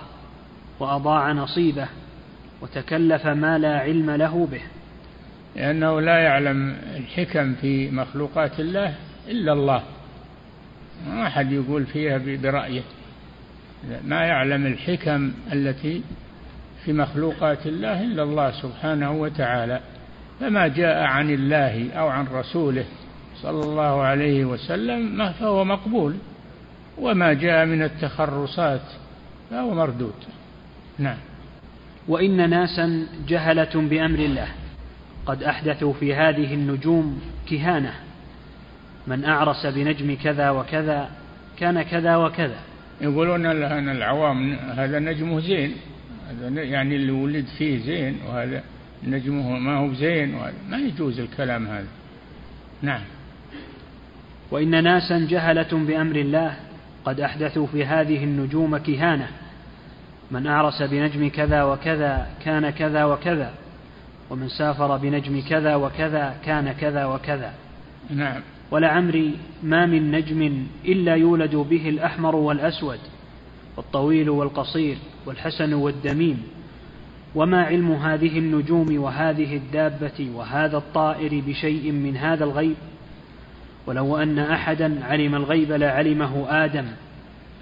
وأضاع نصيبه وتكلف ما لا علم له به. لأنه لا يعلم الحكم في مخلوقات الله إلا الله. ما أحد يقول فيها برأيه. ما يعلم الحكم التي في مخلوقات الله إلا الله سبحانه وتعالى. فما جاء عن الله أو عن رسوله صلى الله عليه وسلم فهو مقبول وما جاء من التخرصات فهو مردود. نعم. وإن ناسا جهلة بأمر الله قد أحدثوا في هذه النجوم كهانة. من أعرس بنجم كذا وكذا كان كذا وكذا. يقولون أن العوام هذا نجمه زين. هذا يعني اللي ولد فيه زين وهذا نجمه ما هو زين وهذا ما يجوز الكلام هذا. نعم. وإن ناسا جهلة بأمر الله قد أحدثوا في هذه النجوم كهانة. من أعرس بنجم كذا وكذا كان كذا وكذا ومن سافر بنجم كذا وكذا كان كذا وكذا. نعم. ولعمري ما من نجم إلا يولد به الأحمر والأسود والطويل والقصير والحسن والدميم. وما علم هذه النجوم وهذه الدابة وهذا الطائر بشيء من هذا الغيب؟ ولو أن أحدا علم الغيب لعلمه آدم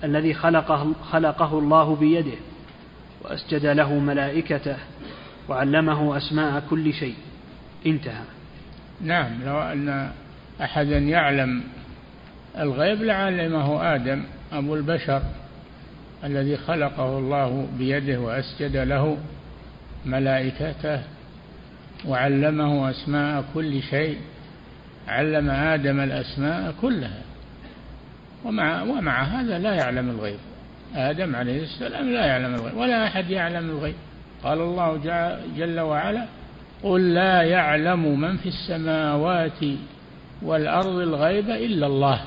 الذي خلقه, خلقه الله بيده وأسجد له ملائكته وعلمه أسماء كل شيء. انتهى. نعم لو أن أحدا يعلم الغيب لعلمه آدم أبو البشر الذي خلقه الله بيده وأسجد له ملائكته وعلمه أسماء كل شيء علم آدم الأسماء كلها. ومع, ومع هذا لا يعلم الغيب. آدم عليه السلام لا يعلم الغيب ولا أحد يعلم الغيب. قال الله جل وعلا قل لا يعلم من في السماوات والأرض الغيب إلا الله.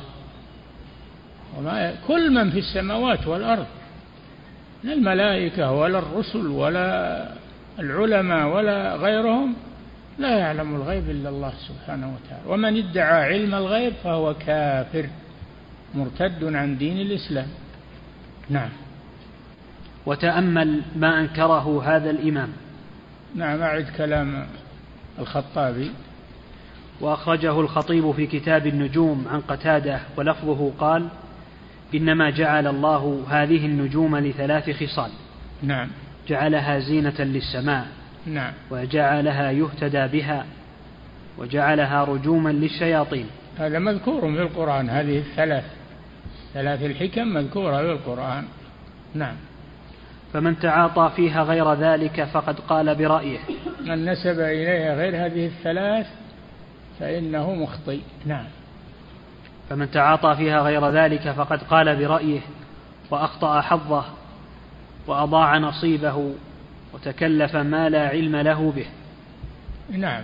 وما كل من في السماوات والأرض لا الملائكة ولا الرسل ولا العلماء ولا غيرهم لا يعلم الغيب إلا الله سبحانه وتعالى. ومن ادعى علم الغيب فهو كافر مرتد عن دين الإسلام. نعم. وتأمل ما أنكره هذا الإمام. نعم أعد كلام الخطابي. وأخرجه الخطيب في كتاب النجوم عن قتادة ولفظه قال إنما جعل الله هذه النجوم لثلاث خصال. نعم. جعلها زينة للسماء. نعم. وجعلها يهتدى بها وجعلها رجوما للشياطين. هذا مذكور في القرآن هذه الثلاث ثلاث الحكم مذكورة في القرآن. نعم. فمن تعاطى فيها غير ذلك فقد قال برأيه. من نسب إليها غير هذه الثلاث فإنه مخطئ. نعم. فمن تعاطى فيها غير ذلك فقد قال برأيه وأخطأ حظه وأضاع نصيبه وتكلف ما لا علم له به. نعم.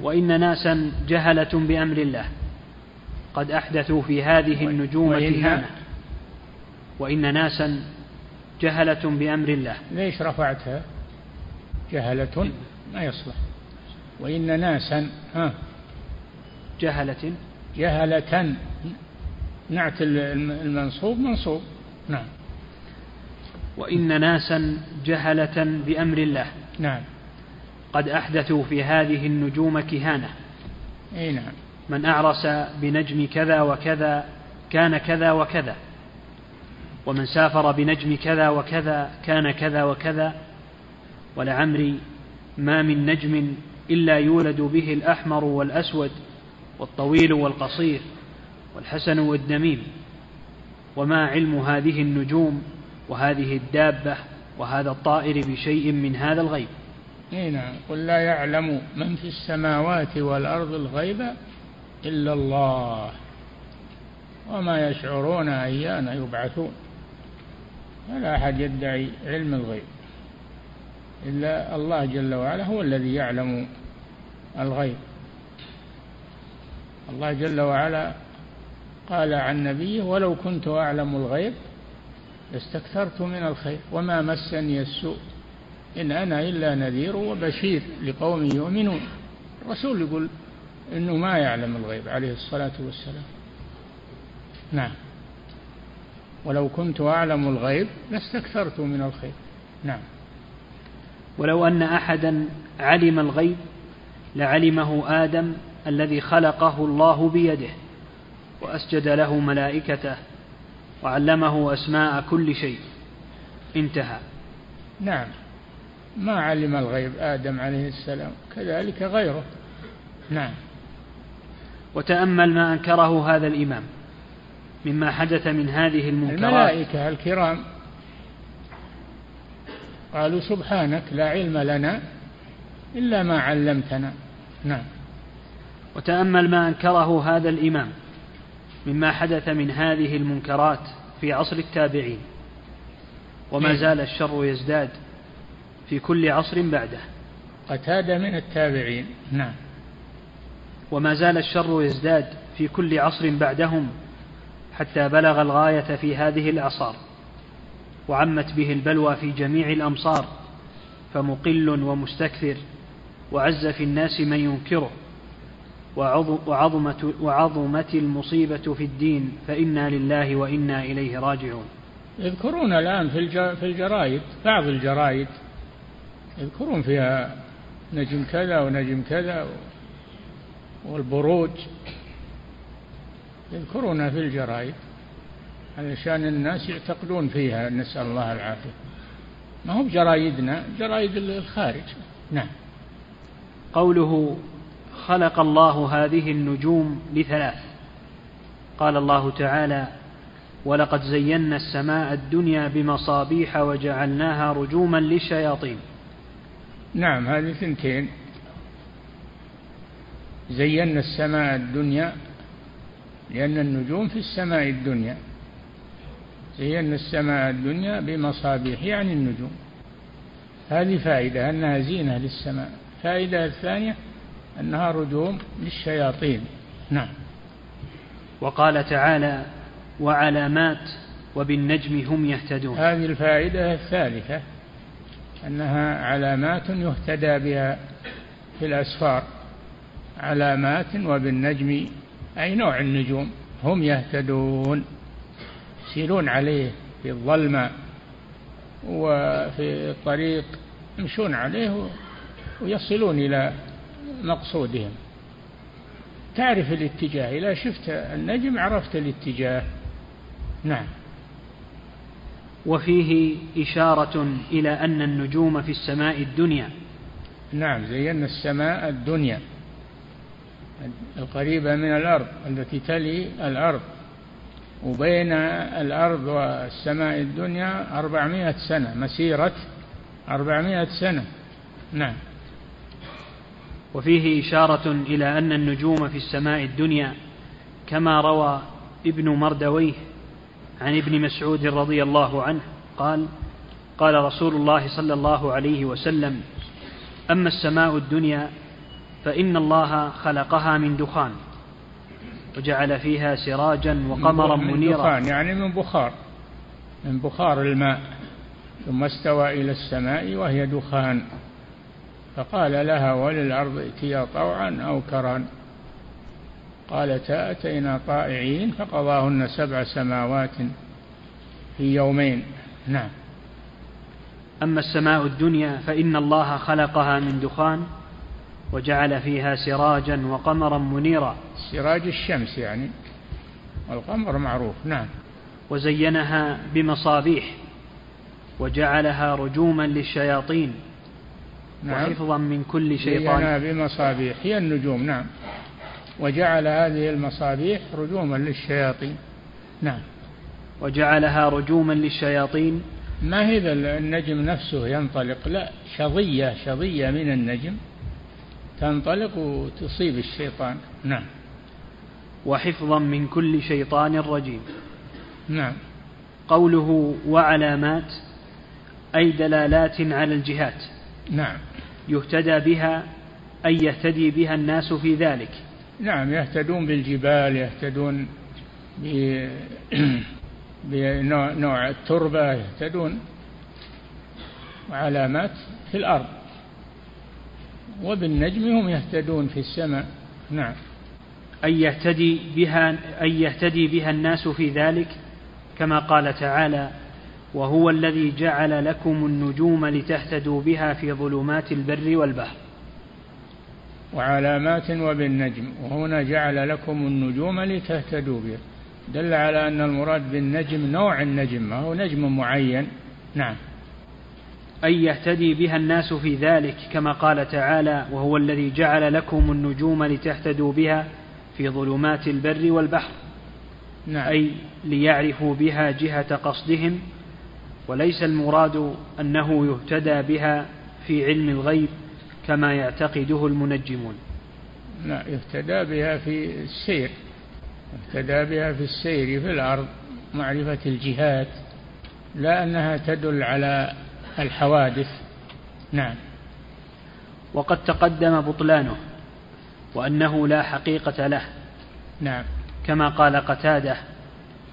وإن ناسا جهلة بأمر الله. قد أحدثوا في هذه النجوم كهانة وإن ناسا جهلة بأمر الله. ليش رفعتها؟ جهلة ما يصلح. وإن ناسا ها. جهلة. جهلة. نعت المنصوب منصوب. وإن ناسا جهلة بأمر الله. نعم. قد أحدثوا في هذه النجوم كهانة. أي نعم. من أعرس بنجم كذا وكذا كان كذا وكذا. ومن سافر بنجم كذا وكذا كان كذا وكذا. ولعمري ما من نجم إلا يولد به الأحمر والأسود والطويل والقصير والحسن والدميم. وما علم هذه النجوم وهذه الدابة وهذا الطائر بشيء من هذا الغيب. نعم. قل لا يعلم من في السماوات والأرض الغيب إلا الله. وما يشعرون أيان يبعثون. ولا أحد يدعي علم الغيب. إلا الله جل وعلا هو الذي يعلم الغيب. الله جل وعلا قال عن نبيه ولو كنت أعلم الغيب لاستكثرت من الخير وما مسني السوء. إن أنا إلا نذير وبشير لقوم يؤمنون. الرسول يقول إنه ما يعلم الغيب عليه الصلاة والسلام. نعم. ولو كنت أعلم الغيب لاستكثرت من الخير. نعم. ولو أن أحدا علم الغيب لعلمه آدم الذي خلقه الله بيده وأسجد له ملائكته وعلمه أسماء كل شيء. انتهى. نعم. ما علم الغيب آدم عليه السلام. كذلك غيره. نعم. وتأمل ما أنكره هذا الإمام. مما حدث من هذه المنكرات. الملائكة الكرام قالوا سبحانك لا علم لنا إلا ما علمتنا. نعم. وتأمل ما أنكره هذا الإمام. مما حدث من هذه المنكرات في عصر التابعين. وما إيه. زال الشر يزداد في كل عصر بعده. قتادة من التابعين. نعم. وما زال الشر يزداد في كل عصر بعدهم حتى بلغ الغاية في هذه الأعصار وعمت به البلوى في جميع الأمصار فمقل ومستكثر وعز في الناس من ينكره. وعظمت, وعظمت المصيبة في الدين فإنا لله وإنا إليه راجعون. يذكرون الآن في في الجرائد بعض الجرائد يذكرون فيها نجم كذا ونجم كذا والبروج. يذكرونها في الجرائد علشان الناس يعتقدون فيها نسأل الله العافية. ما هو بجرايدنا جرايد الخارج. نعم. قوله خلق الله هذه النجوم لثلاث. قال الله تعالى ولقد زينا السماء الدنيا بمصابيح وجعلناها رجوما للشياطين. نعم هذه ثنتين. زينا السماء الدنيا لأن النجوم في السماء الدنيا. زينا السماء الدنيا بمصابيح يعني النجوم. هذه فائدة أنها زينة للسماء. الفائدة الثانية أنها رجوم للشياطين. نعم. وقال تعالى وعلامات وبالنجم هم يهتدون. هذه الفائدة الثالثة أنها علامات يهتدى بها في الأسفار. علامات وبالنجم أي نوع النجوم هم يهتدون يسيرون عليه في الظلمة وفي الطريق يمشون عليه ويصلون إلى مقصودهم. تعرف الاتجاه إذا شفت النجم عرفت الاتجاه. نعم. وفيه إشارة إلى أن النجوم في السماء الدنيا. نعم زينا السماء الدنيا. القريبة من الأرض التي تلي الأرض. وبين الأرض والسماء الدنيا أربعمائة سنة مسيرة أربعمائة سنة. نعم. وفيه إشارة إلى أن النجوم في السماء الدنيا كما روى ابن مردويه عن ابن مسعود رضي الله عنه قال قال رسول الله صلى الله عليه وسلم أما السماء الدنيا فإن الله خلقها من دخان وجعل فيها سراجا وقمرا من منيرا. دخان يعني من بخار من بخار الماء ثم استوى إلى السماء وهي دخان. فقال لها وللأرض ائتيا طوعا أو كرا قالتا أتينا طائعين فقضاهن سبع سماوات في يومين. نعم. أما السماء الدنيا فإن الله خلقها من دخان وجعل فيها سراجا وقمرا منيرا. سراج الشمس يعني والقمر معروف. نعم. وزينها بمصابيح وجعلها رجوما للشياطين. نعم. وحفظا من كل شيطان. زينها بمصابيح هي النجوم نعم. وجعل هذه المصابيح رجوما للشياطين. نعم. وجعلها رجوما للشياطين. ما هي النجم نفسه ينطلق؟ لا شظية شظية من النجم تنطلق وتصيب الشيطان. نعم. وحفظا من كل شيطان رجيم. نعم. قوله وعلامات أي دلالات على الجهات. نعم. يهتدى بها أي يهتدي بها الناس في ذلك. نعم يهتدون بالجبال يهتدون بنوع التربة يهتدون وعلامات في الأرض. وبالنجم هم يهتدون في السماء. نعم. أن يهتدي بها أن يهتدي بها الناس في ذلك؟ كما قال تعالى وهو الذي جعل لكم النجوم لتهتدوا بها في ظلمات البر والبحر. وعلامات وبالنجم وهنا جعل لكم النجوم لتهتدوا بها دل على أن المراد بالنجم نوع النجم ما هو نجم معين. نعم. أن يهتدي بها الناس في ذلك كما قال تعالى وهو الذي جعل لكم النجوم لتهتدوا بها في ظلمات البر والبحر. نعم. أي ليعرفوا بها جهة قصدهم وليس المراد أنه يهتدى بها في علم الغيب كما يعتقده المنجمون. لا يهتدى بها في السير يهتدى بها في السير في الأرض معرفة الجهات لا أنها تدل على الحوادث. نعم. وقد تقدم بطلانه وأنه لا حقيقة له. نعم. كما قال قتادة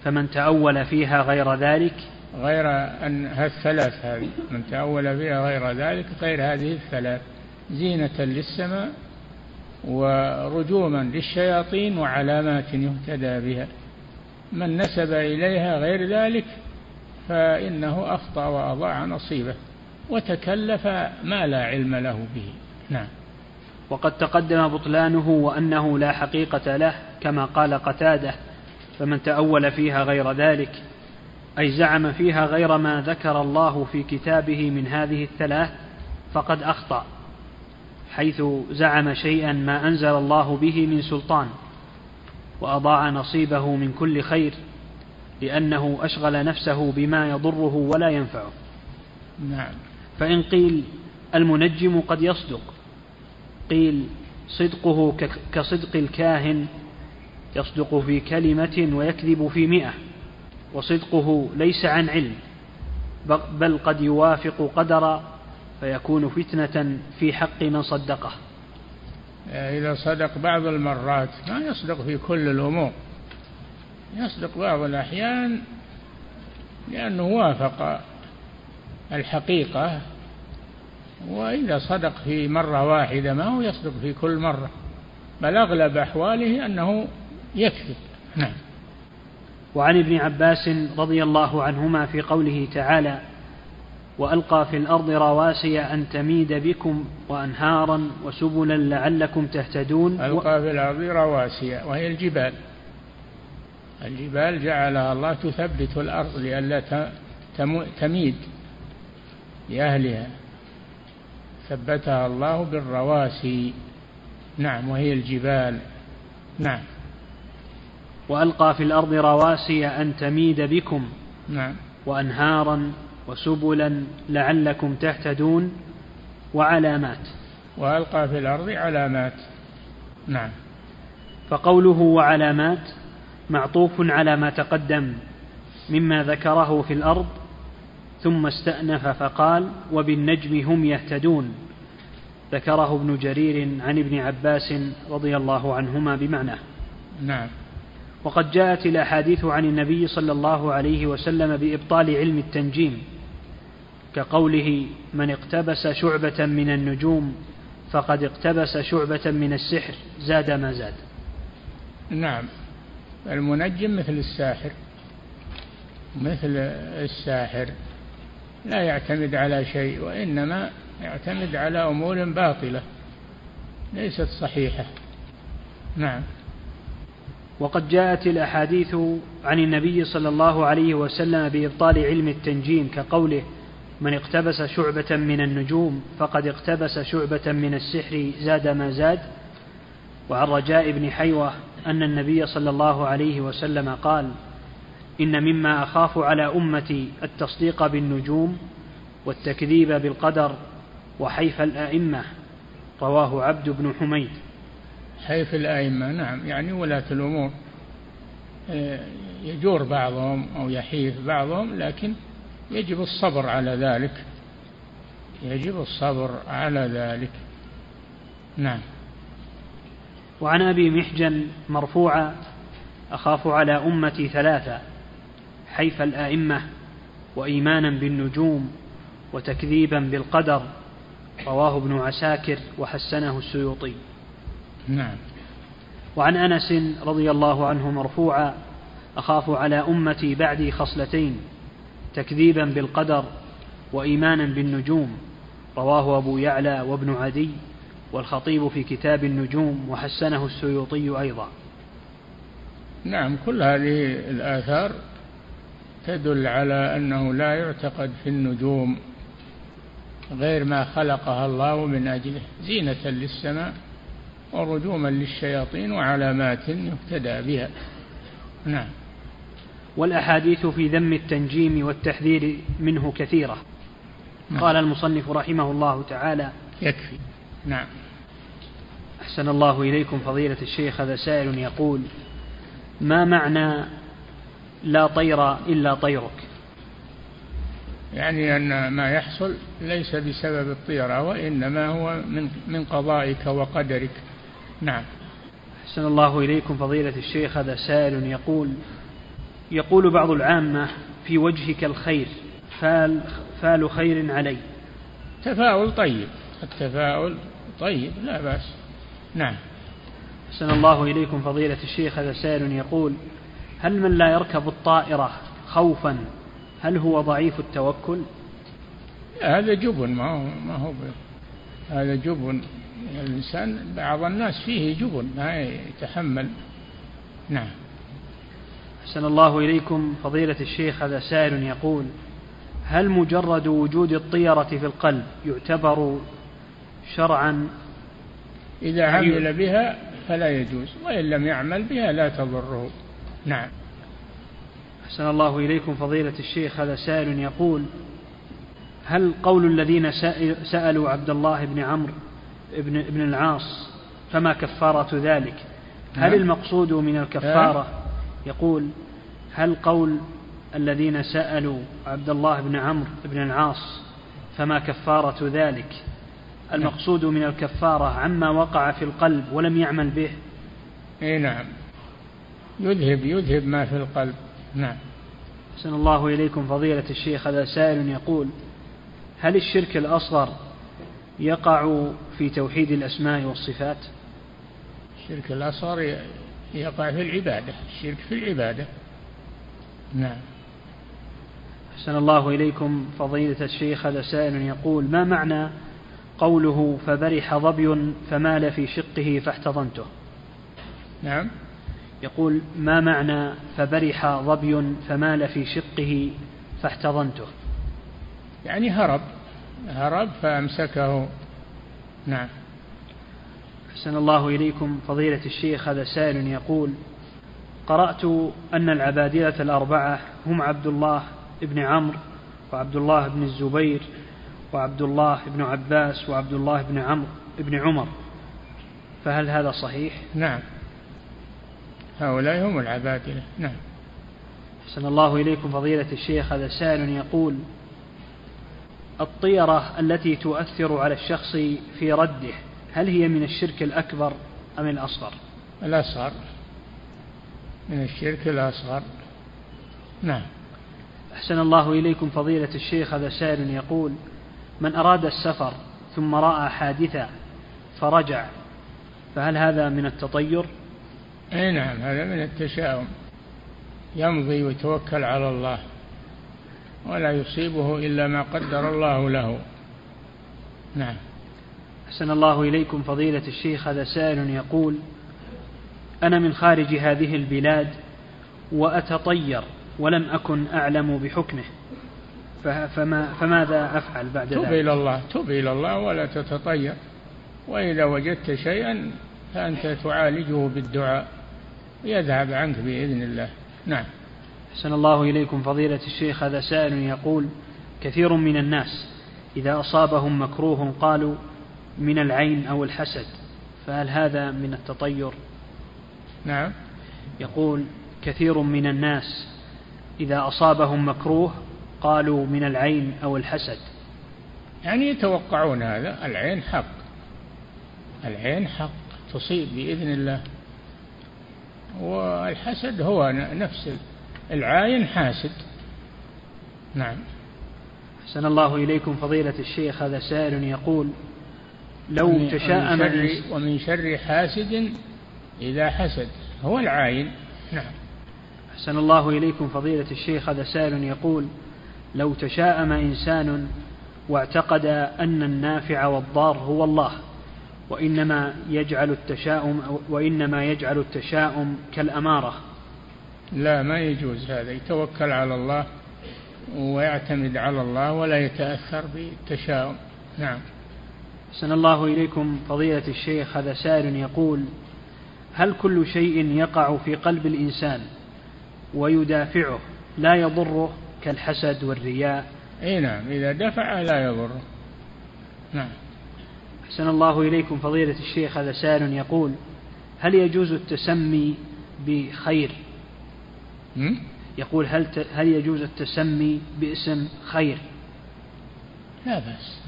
فمن تأول فيها غير ذلك غير أن الثلاث هذه من تأول فيها غير ذلك غير هذه الثلاث. زينة للسماء ورجوما للشياطين وعلامات يهتدى بها. من نسب إليها غير ذلك فإنه أخطأ وأضاع نصيبه وتكلف ما لا علم له به. نعم. وقد تقدم بطلانه وأنه لا حقيقة له كما قال قتادة فمن تأول فيها غير ذلك أي زعم فيها غير ما ذكر الله في كتابه من هذه الثلاث فقد أخطأ حيث زعم شيئا ما أنزل الله به من سلطان وأضاع نصيبه من كل خير لأنه أشغل نفسه بما يضره ولا ينفعه. نعم. فإن قيل المنجم قد يصدق قيل صدقه كصدق الكاهن يصدق في كلمة ويكذب في مئة. وصدقه ليس عن علم بل قد يوافق قدرا فيكون فتنة في حق من صدقه. إذا صدق بعض المرات ما يصدق في كل الأمور يصدق بعض الأحيان لأنه وافق الحقيقة وإذا صدق في مرة واحدة ما هو يصدق في كل مرة بل أغلب أحواله أنه يكذب. نعم. وعن ابن عباس رضي الله عنهما في قوله تعالى وألقى في الأرض رواسي أن تميد بكم وأنهارا وسبلا لعلكم تهتدون. ألقى في الأرض رواسي وهي الجبال. الجبال جعلها الله تثبت الأرض لئلا تميد لأهلها. ثبتها الله بالرواسي. نعم وهي الجبال. نعم. وألقى في الأرض رواسي أن تميد بكم نعم. وأنهارا وسبلا لعلكم تهتدون وعلامات. وألقى في الأرض علامات. نعم. فقوله وعلامات معطوف على ما تقدم مما ذكره في الأرض ثم استأنف فقال وبالنجم هم يهتدون. ذكره ابن جرير عن ابن عباس رضي الله عنهما بمعناه نعم. وقد جاءت الأحاديث عن النبي صلى الله عليه وسلم بإبطال علم التنجيم كقوله من اقتبس شعبة من النجوم فقد اقتبس شعبة من السحر زاد ما زاد. نعم. المنجم مثل الساحر مثل الساحر لا يعتمد على شيء وإنما يعتمد على أمور باطلة ليست صحيحة. نعم. وقد جاءت الأحاديث عن النبي صلى الله عليه وسلم بإبطال علم التنجيم كقوله من اقتبس شعبة من النجوم فقد اقتبس شعبة من السحر زاد ما زاد وعن رجاء بن حيوة أن النبي صلى الله عليه وسلم قال إن مما أخاف على أمتي التصديق بالنجوم والتكذيب بالقدر وحيف الآئمة رواه عبد بن حميد. حيف الآئمة نعم يعني ولاة الأمور. آه، يجور بعضهم أو يحيف بعضهم لكن يجب الصبر على ذلك. يجب الصبر على ذلك. نعم. وعن أبي محجن مرفوعا أخاف على أمتي ثلاثة حيف الآئمة وإيمانا بالنجوم وتكذيبا بالقدر. رواه ابن عساكر وحسنه السيوطي. نعم. وعن أنس رضي الله عنه مرفوعا أخاف على أمتي بعدي خصلتين تكذيبا بالقدر وإيمانا بالنجوم رواه أبو يعلى وابن عدي والخطيب في كتاب النجوم وحسنه السيوطي أيضا. نعم كل هذه الآثار تدل على أنه لا يعتقد في النجوم غير ما خلقها الله من أجله زينة للسماء ورجوما للشياطين وعلامات يهتدى بها. نعم. والأحاديث في ذم التنجيم والتحذير منه كثيرة. نعم. قال المصنف رحمه الله تعالى يكفي. نعم. أحسن الله إليكم فضيلة الشيخ هذا سائل يقول ما معنى لا طير إلا طيرك يعني أن ما يحصل ليس بسبب الطيرة وإنما هو من من قضائك وقدرك. نعم. أحسن الله إليكم فضيلة الشيخ هذا سائل يقول يقول بعض العامة في وجهك الخير فال, فال خير علي. تفاؤل طيب التفاؤل طيب لا بأس. نعم. أحسن الله إليكم فضيلة الشيخ هذا سائل يقول هل من لا يركب الطائرة خوفا هل هو ضعيف التوكل؟ هذا جبن ما هو, ما هو هذا جبن. الإنسان بعض الناس فيه جبن ما يتحمل. نعم. أحسن الله إليكم. فضيلة الشيخ هذا سائل يقول هل مجرد وجود الطيرة في القلب يعتبر شرعا؟ إذا عمل بها فلا يجوز وإن لم يعمل بها لا تضره. نعم. أحسن الله إليكم. فضيلة الشيخ هذا سائل يقول هل قول الذين سألوا عبد الله بن عمرو بن, ابن العاص فما كفارة ذلك؟ هل نعم. المقصود من الكفارة؟ يقول هل قول الذين سألوا عبد الله بن عمرو بن العاص فما كفارة ذلك؟ المقصود من الكفارة عما وقع في القلب ولم يعمل به. اي نعم. يذهب يذهب ما في القلب. نعم. أحسن الله إليكم فضيلة الشيخ. هذا سائل يقول هل الشرك الأصغر يقع في توحيد الأسماء والصفات؟ الشرك الأصغر يقع في العبادة الشرك في العبادة. نعم. أحسن الله إليكم فضيلة الشيخ هذا سائل يقول ما معنى قوله فبرح ظبي فمال في شقه فاحتضنته؟ نعم. يقول ما معنى فبرح ظبي فمال في شقه فاحتضنته؟ يعني هرب. هرب فأمسكه. نعم. أحسن الله إليكم. فضيلة الشيخ هذا سائل يقول قرأت أن العبادلة الأربعة هم عبد الله بن عمرو وعبد الله بن الزبير وعبد الله بن عباس وعبد الله بن عمرو بن عمر. فهل هذا صحيح؟ نعم. هؤلاء هم العبادلة. نعم. أحسن الله إليكم فضيلة الشيخ هذا سائل يقول الطيرة التي تؤثر على الشخص في رده هل هي من الشرك الأكبر أم الأصغر؟ الأصغر. من الشرك الأصغر. نعم. أحسن الله إليكم فضيلة الشيخ هذا سائل يقول من أراد السفر ثم رأى حادثة فرجع فهل هذا من التطير؟ أي نعم هذا من التشاؤم. يمضي ويتوكل على الله. ولا يصيبه إلا ما قدر الله له. نعم. أحسن الله إليكم فضيلة الشيخ هذا سائل يقول أنا من خارج هذه البلاد وأتطير ولم أكن أعلم بحكمه فما فماذا أفعل بعد ذلك؟ تب إلى الله تب إلى الله ولا تتطير. وإذا وجدت شيئا فأنت تعالجه بالدعاء يذهب عنك بإذن الله. نعم. أحسن الله إليكم فضيلة الشيخ هذا سائل يقول كثير من الناس إذا أصابهم مكروه قالوا من العين أو الحسد فهل هذا من التطير؟ نعم. يقول كثير من الناس إذا أصابهم مكروه قالوا من العين أو الحسد. يعني يتوقعون هذا العين حق العين حق تصيب بإذن الله والحسد هو نفس العاين حاسد. نعم. أحسن الله إليكم فضيلة الشيخ هذا سائل يقول لو تشاءم ومن شر, ومن شر حاسد إذا حسد. هو العاين. نعم. أحسن الله إليكم فضيلة الشيخ هذا سائل يقول لو تشاءم إنسان واعتقد أن النافع والضار هو الله وإنما يجعل التشاؤم وإنما يجعل التشاؤم كالأمارة. لا ما يجوز هذا. يتوكل على الله ويعتمد على الله ولا يتأثر بالتشاؤم. نعم. سن الله إليكم فضيلة الشيخ. هذا سائل يقول هل كل شيء يقع في قلب الإنسان ويدافعه لا يضره كالحسد والرياء؟ إي نعم إذا دفع لا يضره. نعم. أحسن الله إليكم فضيلة الشيخ. هذا سائل يقول هل يجوز التسمي بخير يقول هل هل يجوز التسمي باسم خير؟ لا بأس.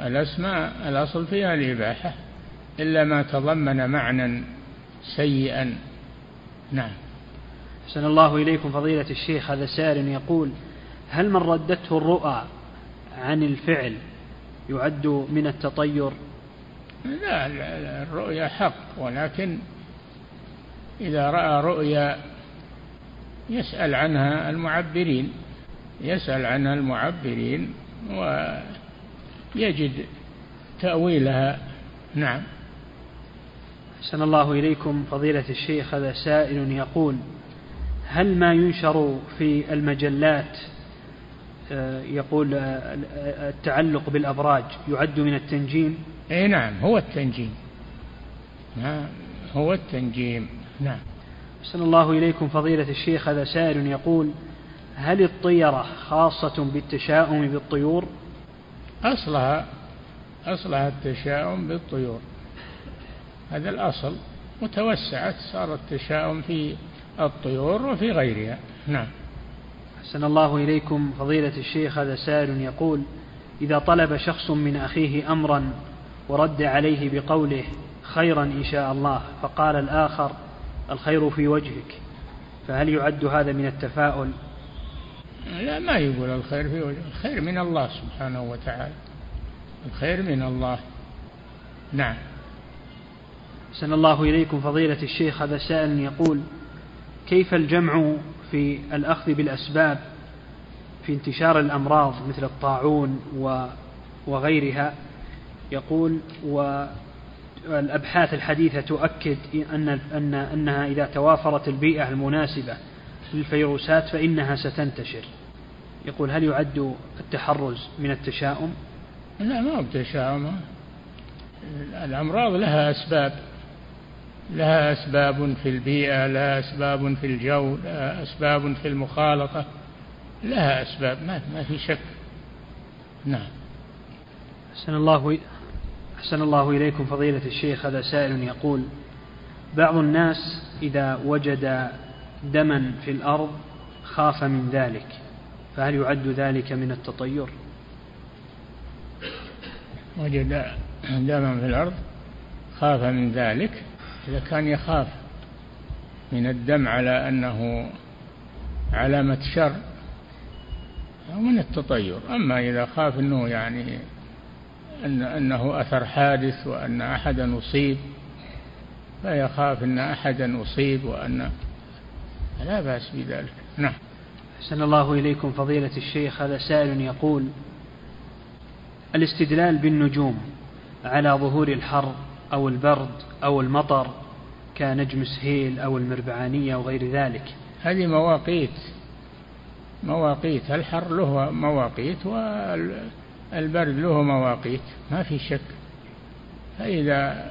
الأسماء الأصل فيها الإباحة إلا ما تضمن معنى سيئا. نعم. أحسن الله إليكم فضيلة الشيخ. هذا سائل يقول هل من ردته الرؤى عن الفعل يعد من التطير؟ لا الرؤيا حق ولكن إذا رأى رؤيا يسأل عنها المعبرين يسأل عنها المعبرين ويجد تأويلها. نعم. أحسن الله إليكم فضيلة الشيخ هذا سائل يقول هل ما ينشر في المجلات آه، يقول آه، التعلق بالأبراج يعد من التنجيم؟ أي نعم هو التنجيم. نعم هو التنجيم. نعم. أحسن الله إليكم فضيلة الشيخ هذا سائل يقول هل الطيرة خاصة بالتشاؤم بالطيور؟ أصلها أصلها التشاؤم بالطيور. هذا الأصل. وتوسعت صار التشاؤم في الطيور وفي غيرها. نعم. أحسن الله إليكم فضيلة الشيخ هذا سائل يقول إذا طلب شخص من أخيه أمرا ورد عليه بقوله خيرا إن شاء الله فقال الآخر الخير في وجهك فهل يعد هذا من التفاؤل؟ لا ما يقول الخير في وجهك الخير من الله سبحانه وتعالى الخير من الله. نعم. سن الله إليكم فضيلة الشيخ هذا سائل يقول كيف الجمع في الأخذ بالأسباب في انتشار الأمراض مثل الطاعون وغيرها؟ يقول والأبحاث الحديثة تؤكد أن أن أنها إذا توافرت البيئة المناسبة للفيروسات فإنها ستنتشر. يقول هل يعد التحرز من التشاؤم؟ لا ما هو بتشاؤم. الأمراض لها أسباب. لها أسباب في البيئة لها أسباب في الجو لها أسباب في المخالطة. لها أسباب ما, ما في شك. نعم. أحسن الله أحسن الله إليكم فضيلة الشيخ هذا سائل يقول بعض الناس إذا وجد دما في الأرض خاف من ذلك فهل يعد ذلك من التطير؟ وجد دما في الأرض خاف من ذلك إذا كان يخاف من الدم على أنه علامة شر أو من التطير. أما إذا خاف أنه يعني أن أنه أثر حادث وأن أحدا أصيب فيخاف أن أحدا أصيب وأن لا بأس بذلك. نعم. أحسن الله إليكم فضيلة الشيخ هذا سائل يقول الاستدلال بالنجوم على ظهور الحر أو البرد أو المطر كنجم سهيل أو المربعانية وغير ذلك. هذه مواقيت مواقيت. الحر له مواقيت والبرد له مواقيت ما في شك. فإذا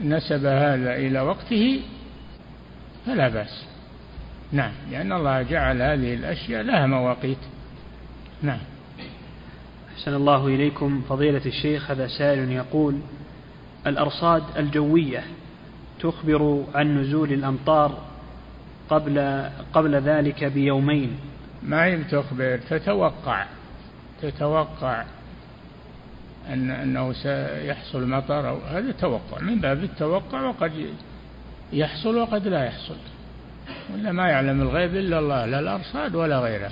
نسب هذا إلى وقته فلا بأس. نعم لأن الله جعل هذه الأشياء لها مواقيت. نعم. أحسن الله إليكم. فضيلة الشيخ هذا سائل يقول الأرصاد الجوية تخبر عن نزول الأمطار قبل قبل ذلك بيومين. ما هي تخبر تتوقع تتوقع. أن أنه سيحصل مطر أو هذا توقع. من باب التوقع وقد يحصل وقد لا يحصل. ولا ما يعلم الغيب إلا الله لا الأرصاد ولا غيره.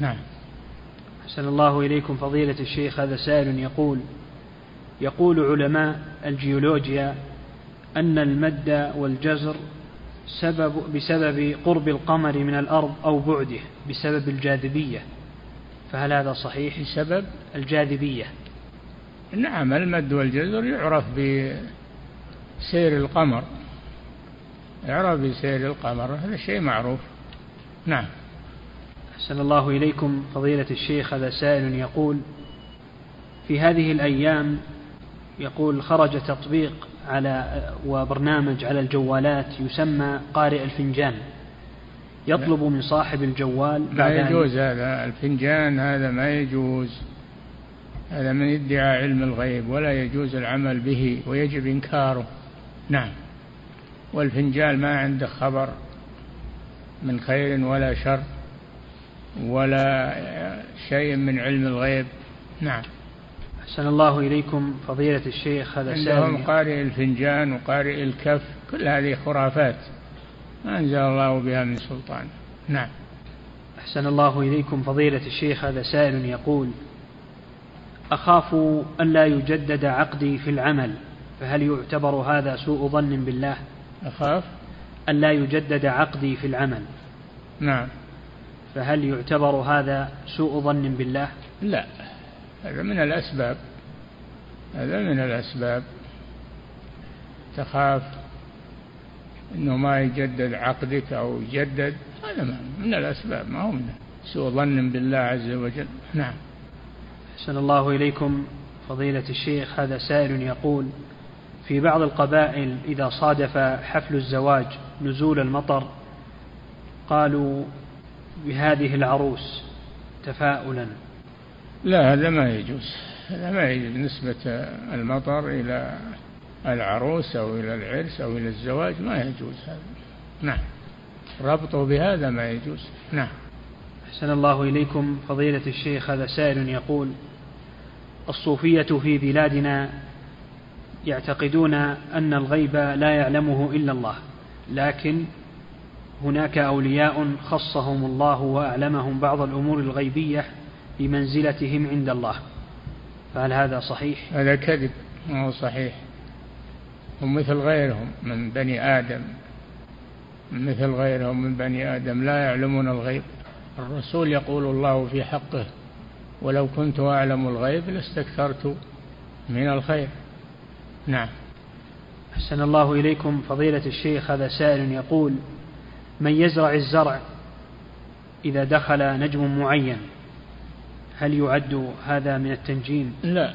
نعم. أحسن الله إليكم فضيلة الشيخ. هذا سائل يقول يقول علماء الجيولوجيا أن المد والجزر سبب بسبب قرب القمر من الأرض أو بعده بسبب الجاذبية. فهل هذا صحيح؟ بسبب؟ الجاذبية. نعم المد والجزر يعرف بسير القمر. يعرف بسير القمر هذا شيء معروف. نعم. أحسن الله إليكم فضيلة الشيخ هذا سائل يقول في هذه الأيام يقول خرج تطبيق على وبرنامج على الجوالات يسمى قارئ الفنجان. يطلب من صاحب الجوال لا يجوز هذا الفنجان هذا ما يجوز. هذا من ادعاء علم الغيب ولا يجوز العمل به ويجب إنكاره. نعم. والفنجان ما عنده خبر من خير ولا شر ولا شيء من علم الغيب. نعم. أحسن الله إليكم فضيلة الشيخ هذا عندهم قارئ الفنجان وقارئ الكف كل هذه خرافات. ما أنزل الله بها من سلطان. نعم. أحسن الله إليكم فضيلة الشيخ هذا سائل يقول أخاف أن لا يجدد عقدي في العمل فهل يعتبر هذا سوء ظن بالله؟ أخاف أن لا يجدد عقدي في العمل. نعم. فهل يعتبر هذا سوء ظن بالله؟ لا هذا من الأسباب. هذا من الأسباب. تخاف أنه ما يجدد عقدك أو يجدد هذا من الأسباب ما هو من سوء ظن بالله عز وجل. نعم. أحسن الله إليكم. فضيلة الشيخ هذا سائل يقول في بعض القبائل إذا صادف حفل الزواج نزول المطر قالوا بهذه العروس تفاؤلا. لا هذا ما يجوز. هذا ما يجوز نسبة المطر إلى العروس أو إلى العرس أو إلى الزواج ما يجوز هذا. نعم. ربطه بهذا ما يجوز. نعم. أحسن الله إليكم. فضيلة الشيخ هذا سائل يقول الصوفية في بلادنا يعتقدون أن الغيب لا يعلمه إلا الله لكن هناك أولياء خصهم الله وأعلمهم بعض الأمور الغيبية بمنزلتهم عند الله. فهل هذا صحيح؟ هذا كذب ما هو صحيح. هم مثل غيرهم من بني آدم. مثل غيرهم من بني آدم لا يعلمون الغيب. الرسول يقول الله في حقه ولو كنت أعلم الغيب لاستكثرت من الخير. نعم. أحسن الله إليكم فضيلة الشيخ هذا سائل يقول من يزرع الزرع إذا دخل نجم معين هل يعد هذا من التنجيم؟ لا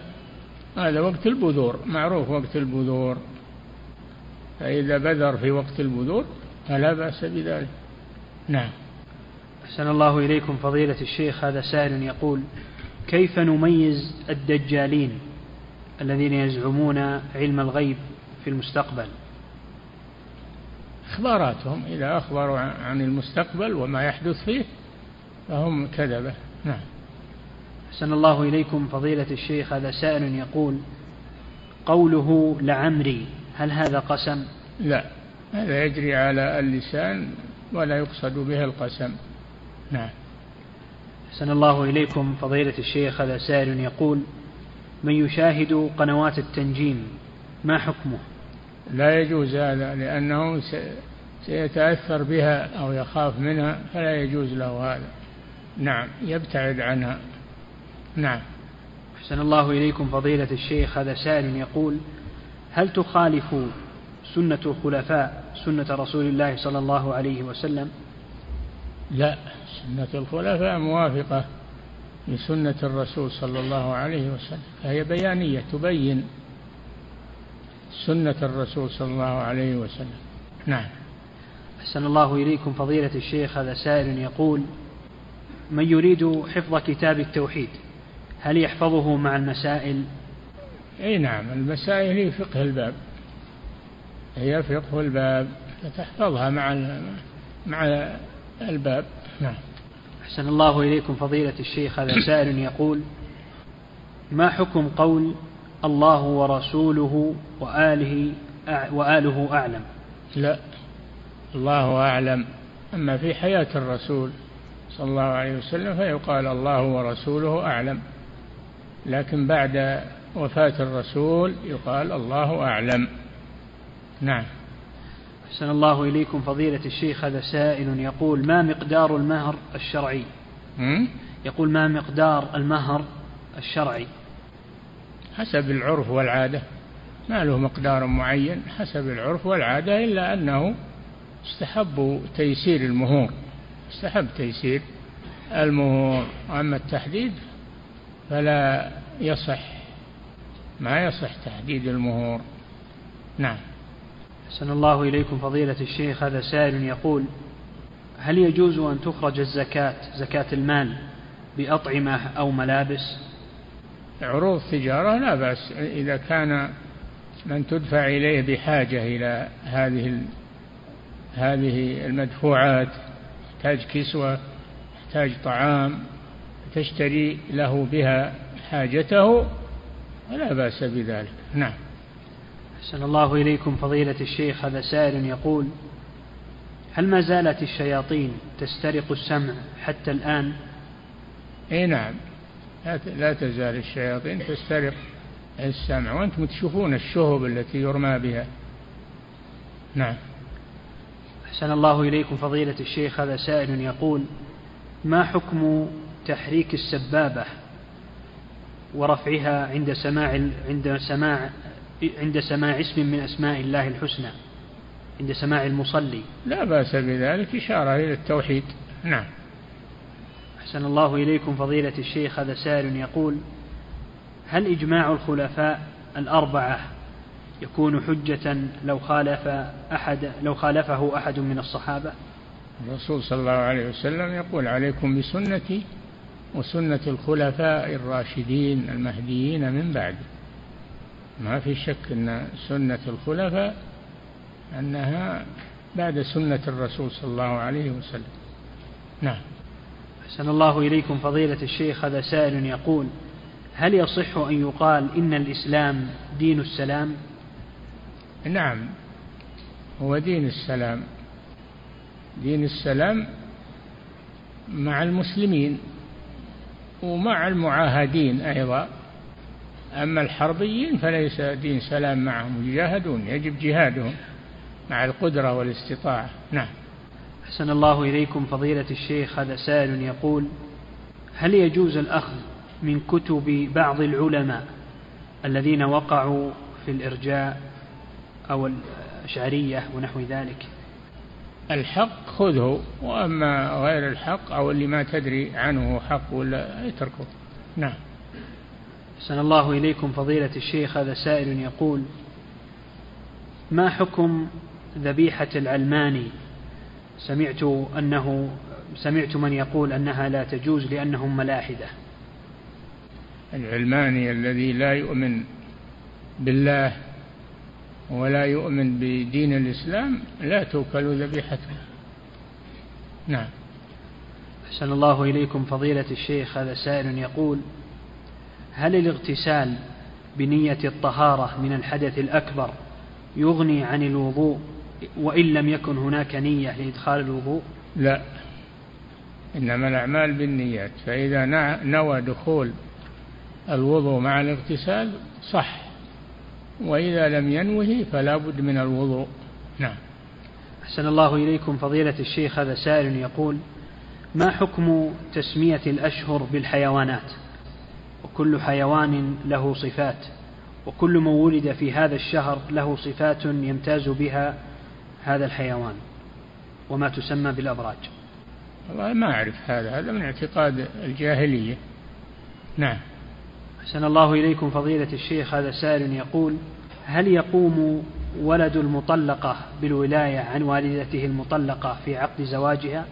هذا وقت البذور معروف وقت البذور. فإذا بذر في وقت البذور فلا بأس بذلك. نعم. أحسن الله إليكم فضيلة الشيخ هذا سائل يقول كيف نميز الدجالين الذين يزعمون علم الغيب في المستقبل؟ إخباراتهم إذا أخبروا عن المستقبل وما يحدث فيه فهم كذبة. نعم. أحسن الله إليكم فضيلة الشيخ هذا سائل يقول قوله لعمري هل هذا قسم؟ لا هذا يجري على اللسان ولا يقصد به القسم. نعم. أحسن الله إليكم فضيلة الشيخ هذا سائل يقول من يشاهد قنوات التنجيم ما حكمه؟ لا يجوز هذا لأنه سيتأثر بها أو يخاف منها فلا يجوز له هذا. نعم يبتعد عنها. نعم. أحسن الله إليكم فضيلة الشيخ هذا سائل يقول هل تخالف سنة الخلفاء سنة رسول الله صلى الله عليه وسلم؟ لا. سنة الخلفاء موافقة لسنة الرسول صلى الله عليه وسلم فهي بيانية تبين سنة الرسول صلى الله عليه وسلم. نعم. أحسن الله إليكم فضيلة الشيخ هذا سائل يقول من يريد حفظ كتاب التوحيد هل يحفظه مع المسائل؟ إي نعم المسائل هي فقه الباب. هي فقه الباب فتحفظها مع مع الباب. نعم. أحسن الله إليكم فضيلة الشيخ هذا سائل يقول ما حكم قول الله ورسوله وآله وآله أعلم؟ لا الله أعلم. أما في حياة الرسول صلى الله عليه وسلم فيقال الله ورسوله أعلم. لكن بعد وفاة الرسول يقال الله أعلم. نعم. أحسن الله إليكم فضيلة الشيخ. هذا سائل يقول ما مقدار المهر الشرعي؟ يقول ما مقدار المهر الشرعي؟ حسب العرف والعادة. ما له مقدار معين حسب العرف والعادة إلا أنه استحب تيسير المهور. استحب تيسير المهور. أما التحديد فلا يصح. ما يصح تحديد المهور. نعم. أحسن الله إليكم فضيلة الشيخ هذا سائل يقول هل يجوز أن تخرج الزكاة زكاة المال بأطعمة أو ملابس؟ عروض تجارة لا بأس إذا كان من تدفع إليه بحاجة إلى هذه هذه المدفوعات يحتاج كسوة يحتاج طعام تشتري له بها حاجته فلا بأس بذلك. نعم. أحسن الله إليكم فضيلة الشيخ هذا سائل يقول هل ما زالت الشياطين تسترق السمع حتى الآن؟ إي نعم. لا تزال الشياطين تسترق السمع وأنتم تشوفون الشهب التي يرمى بها. نعم. أحسن الله إليكم فضيلة الشيخ هذا سائل يقول ما حكم تحريك السبابة ورفعها عند سماع عند سماع عند سماع اسم من أسماء الله الحسنى عند سماع المصلي. لا بأس بذلك إشارة إلى التوحيد. نعم. أحسن الله إليكم فضيلة الشيخ هذا سائل يقول هل إجماع الخلفاء الأربعة يكون حجة لو خالف أحد لو خالفه أحد من الصحابة؟ الرسول صلى الله عليه وسلم يقول عليكم بسنتي وسنة الخلفاء الراشدين المهديين من بعد ما في شك أن سنة الخلفاء أنها بعد سنة الرسول صلى الله عليه وسلم. نعم. أحسن الله إليكم فضيلة الشيخ هذا سائل يقول هل يصح أن يقال إن الإسلام دين السلام؟ نعم. هو دين السلام. دين السلام مع المسلمين ومع المعاهدين أيضا. أما الحربيين فليس دين سلام معهم يجاهدون يجب جهادهم مع القدرة والاستطاعة. نعم. أحسن الله إليكم فضيلة الشيخ هذا سائل يقول هل يجوز الأخذ من كتب بعض العلماء الذين وقعوا في الإرجاء أو الأشعرية ونحو ذلك؟ الحق خذه وأما غير الحق أو اللي ما تدري عنه حق ولا اتركه نعم. أحسن الله إليكم فضيلة الشيخ هذا سائل يقول ما حكم ذبيحة العلماني؟ سمعت أنه سمعت من يقول أنها لا تجوز لأنهم ملاحدة. العلماني الذي لا يؤمن بالله ولا يؤمن بدين الإسلام لا توكل ذبيحته. نعم. أحسن الله إليكم فضيلة الشيخ هذا سائل يقول هل الاغتسال بنية الطهارة من الحدث الأكبر يغني عن الوضوء وإن لم يكن هناك نية لإدخال الوضوء؟ لا إنما الأعمال بالنيات فإذا نوى دخول الوضوء مع الاغتسال صح وإذا لم ينوه فلا بد من الوضوء. نعم. أحسن الله إليكم. فضيلة الشيخ هذا سائل يقول ما حكم تسمية الأشهر بالحيوانات؟ وكل حيوان له صفات وكل من ولد في هذا الشهر له صفات يمتاز بها هذا الحيوان وما تسمى بالأبراج. والله ما أعرف هذا هذا من اعتقاد الجاهلية. نعم. أحسن الله إليكم فضيلة الشيخ هذا سائل يقول هل يقوم ولد المطلقة بالولاية عن والدته المطلقة في عقد زواجها؟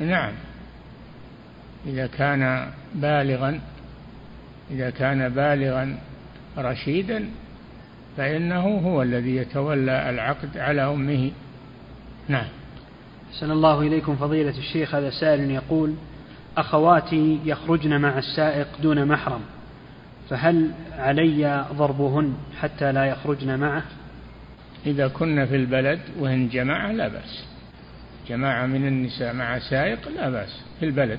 نعم. إذا كان بالغا إذا كان بالغا رشيدا فإنه هو الذي يتولى العقد على أمه. نعم. أحسن الله إليكم فضيلة الشيخ هذا سائل يقول أخواتي يخرجن مع السائق دون محرم فهل علي ضربهن حتى لا يخرجن معه؟ إذا كنا في البلد وهن جماعة لا بأس. جماعة من النساء مع سائق لا بأس. في البلد.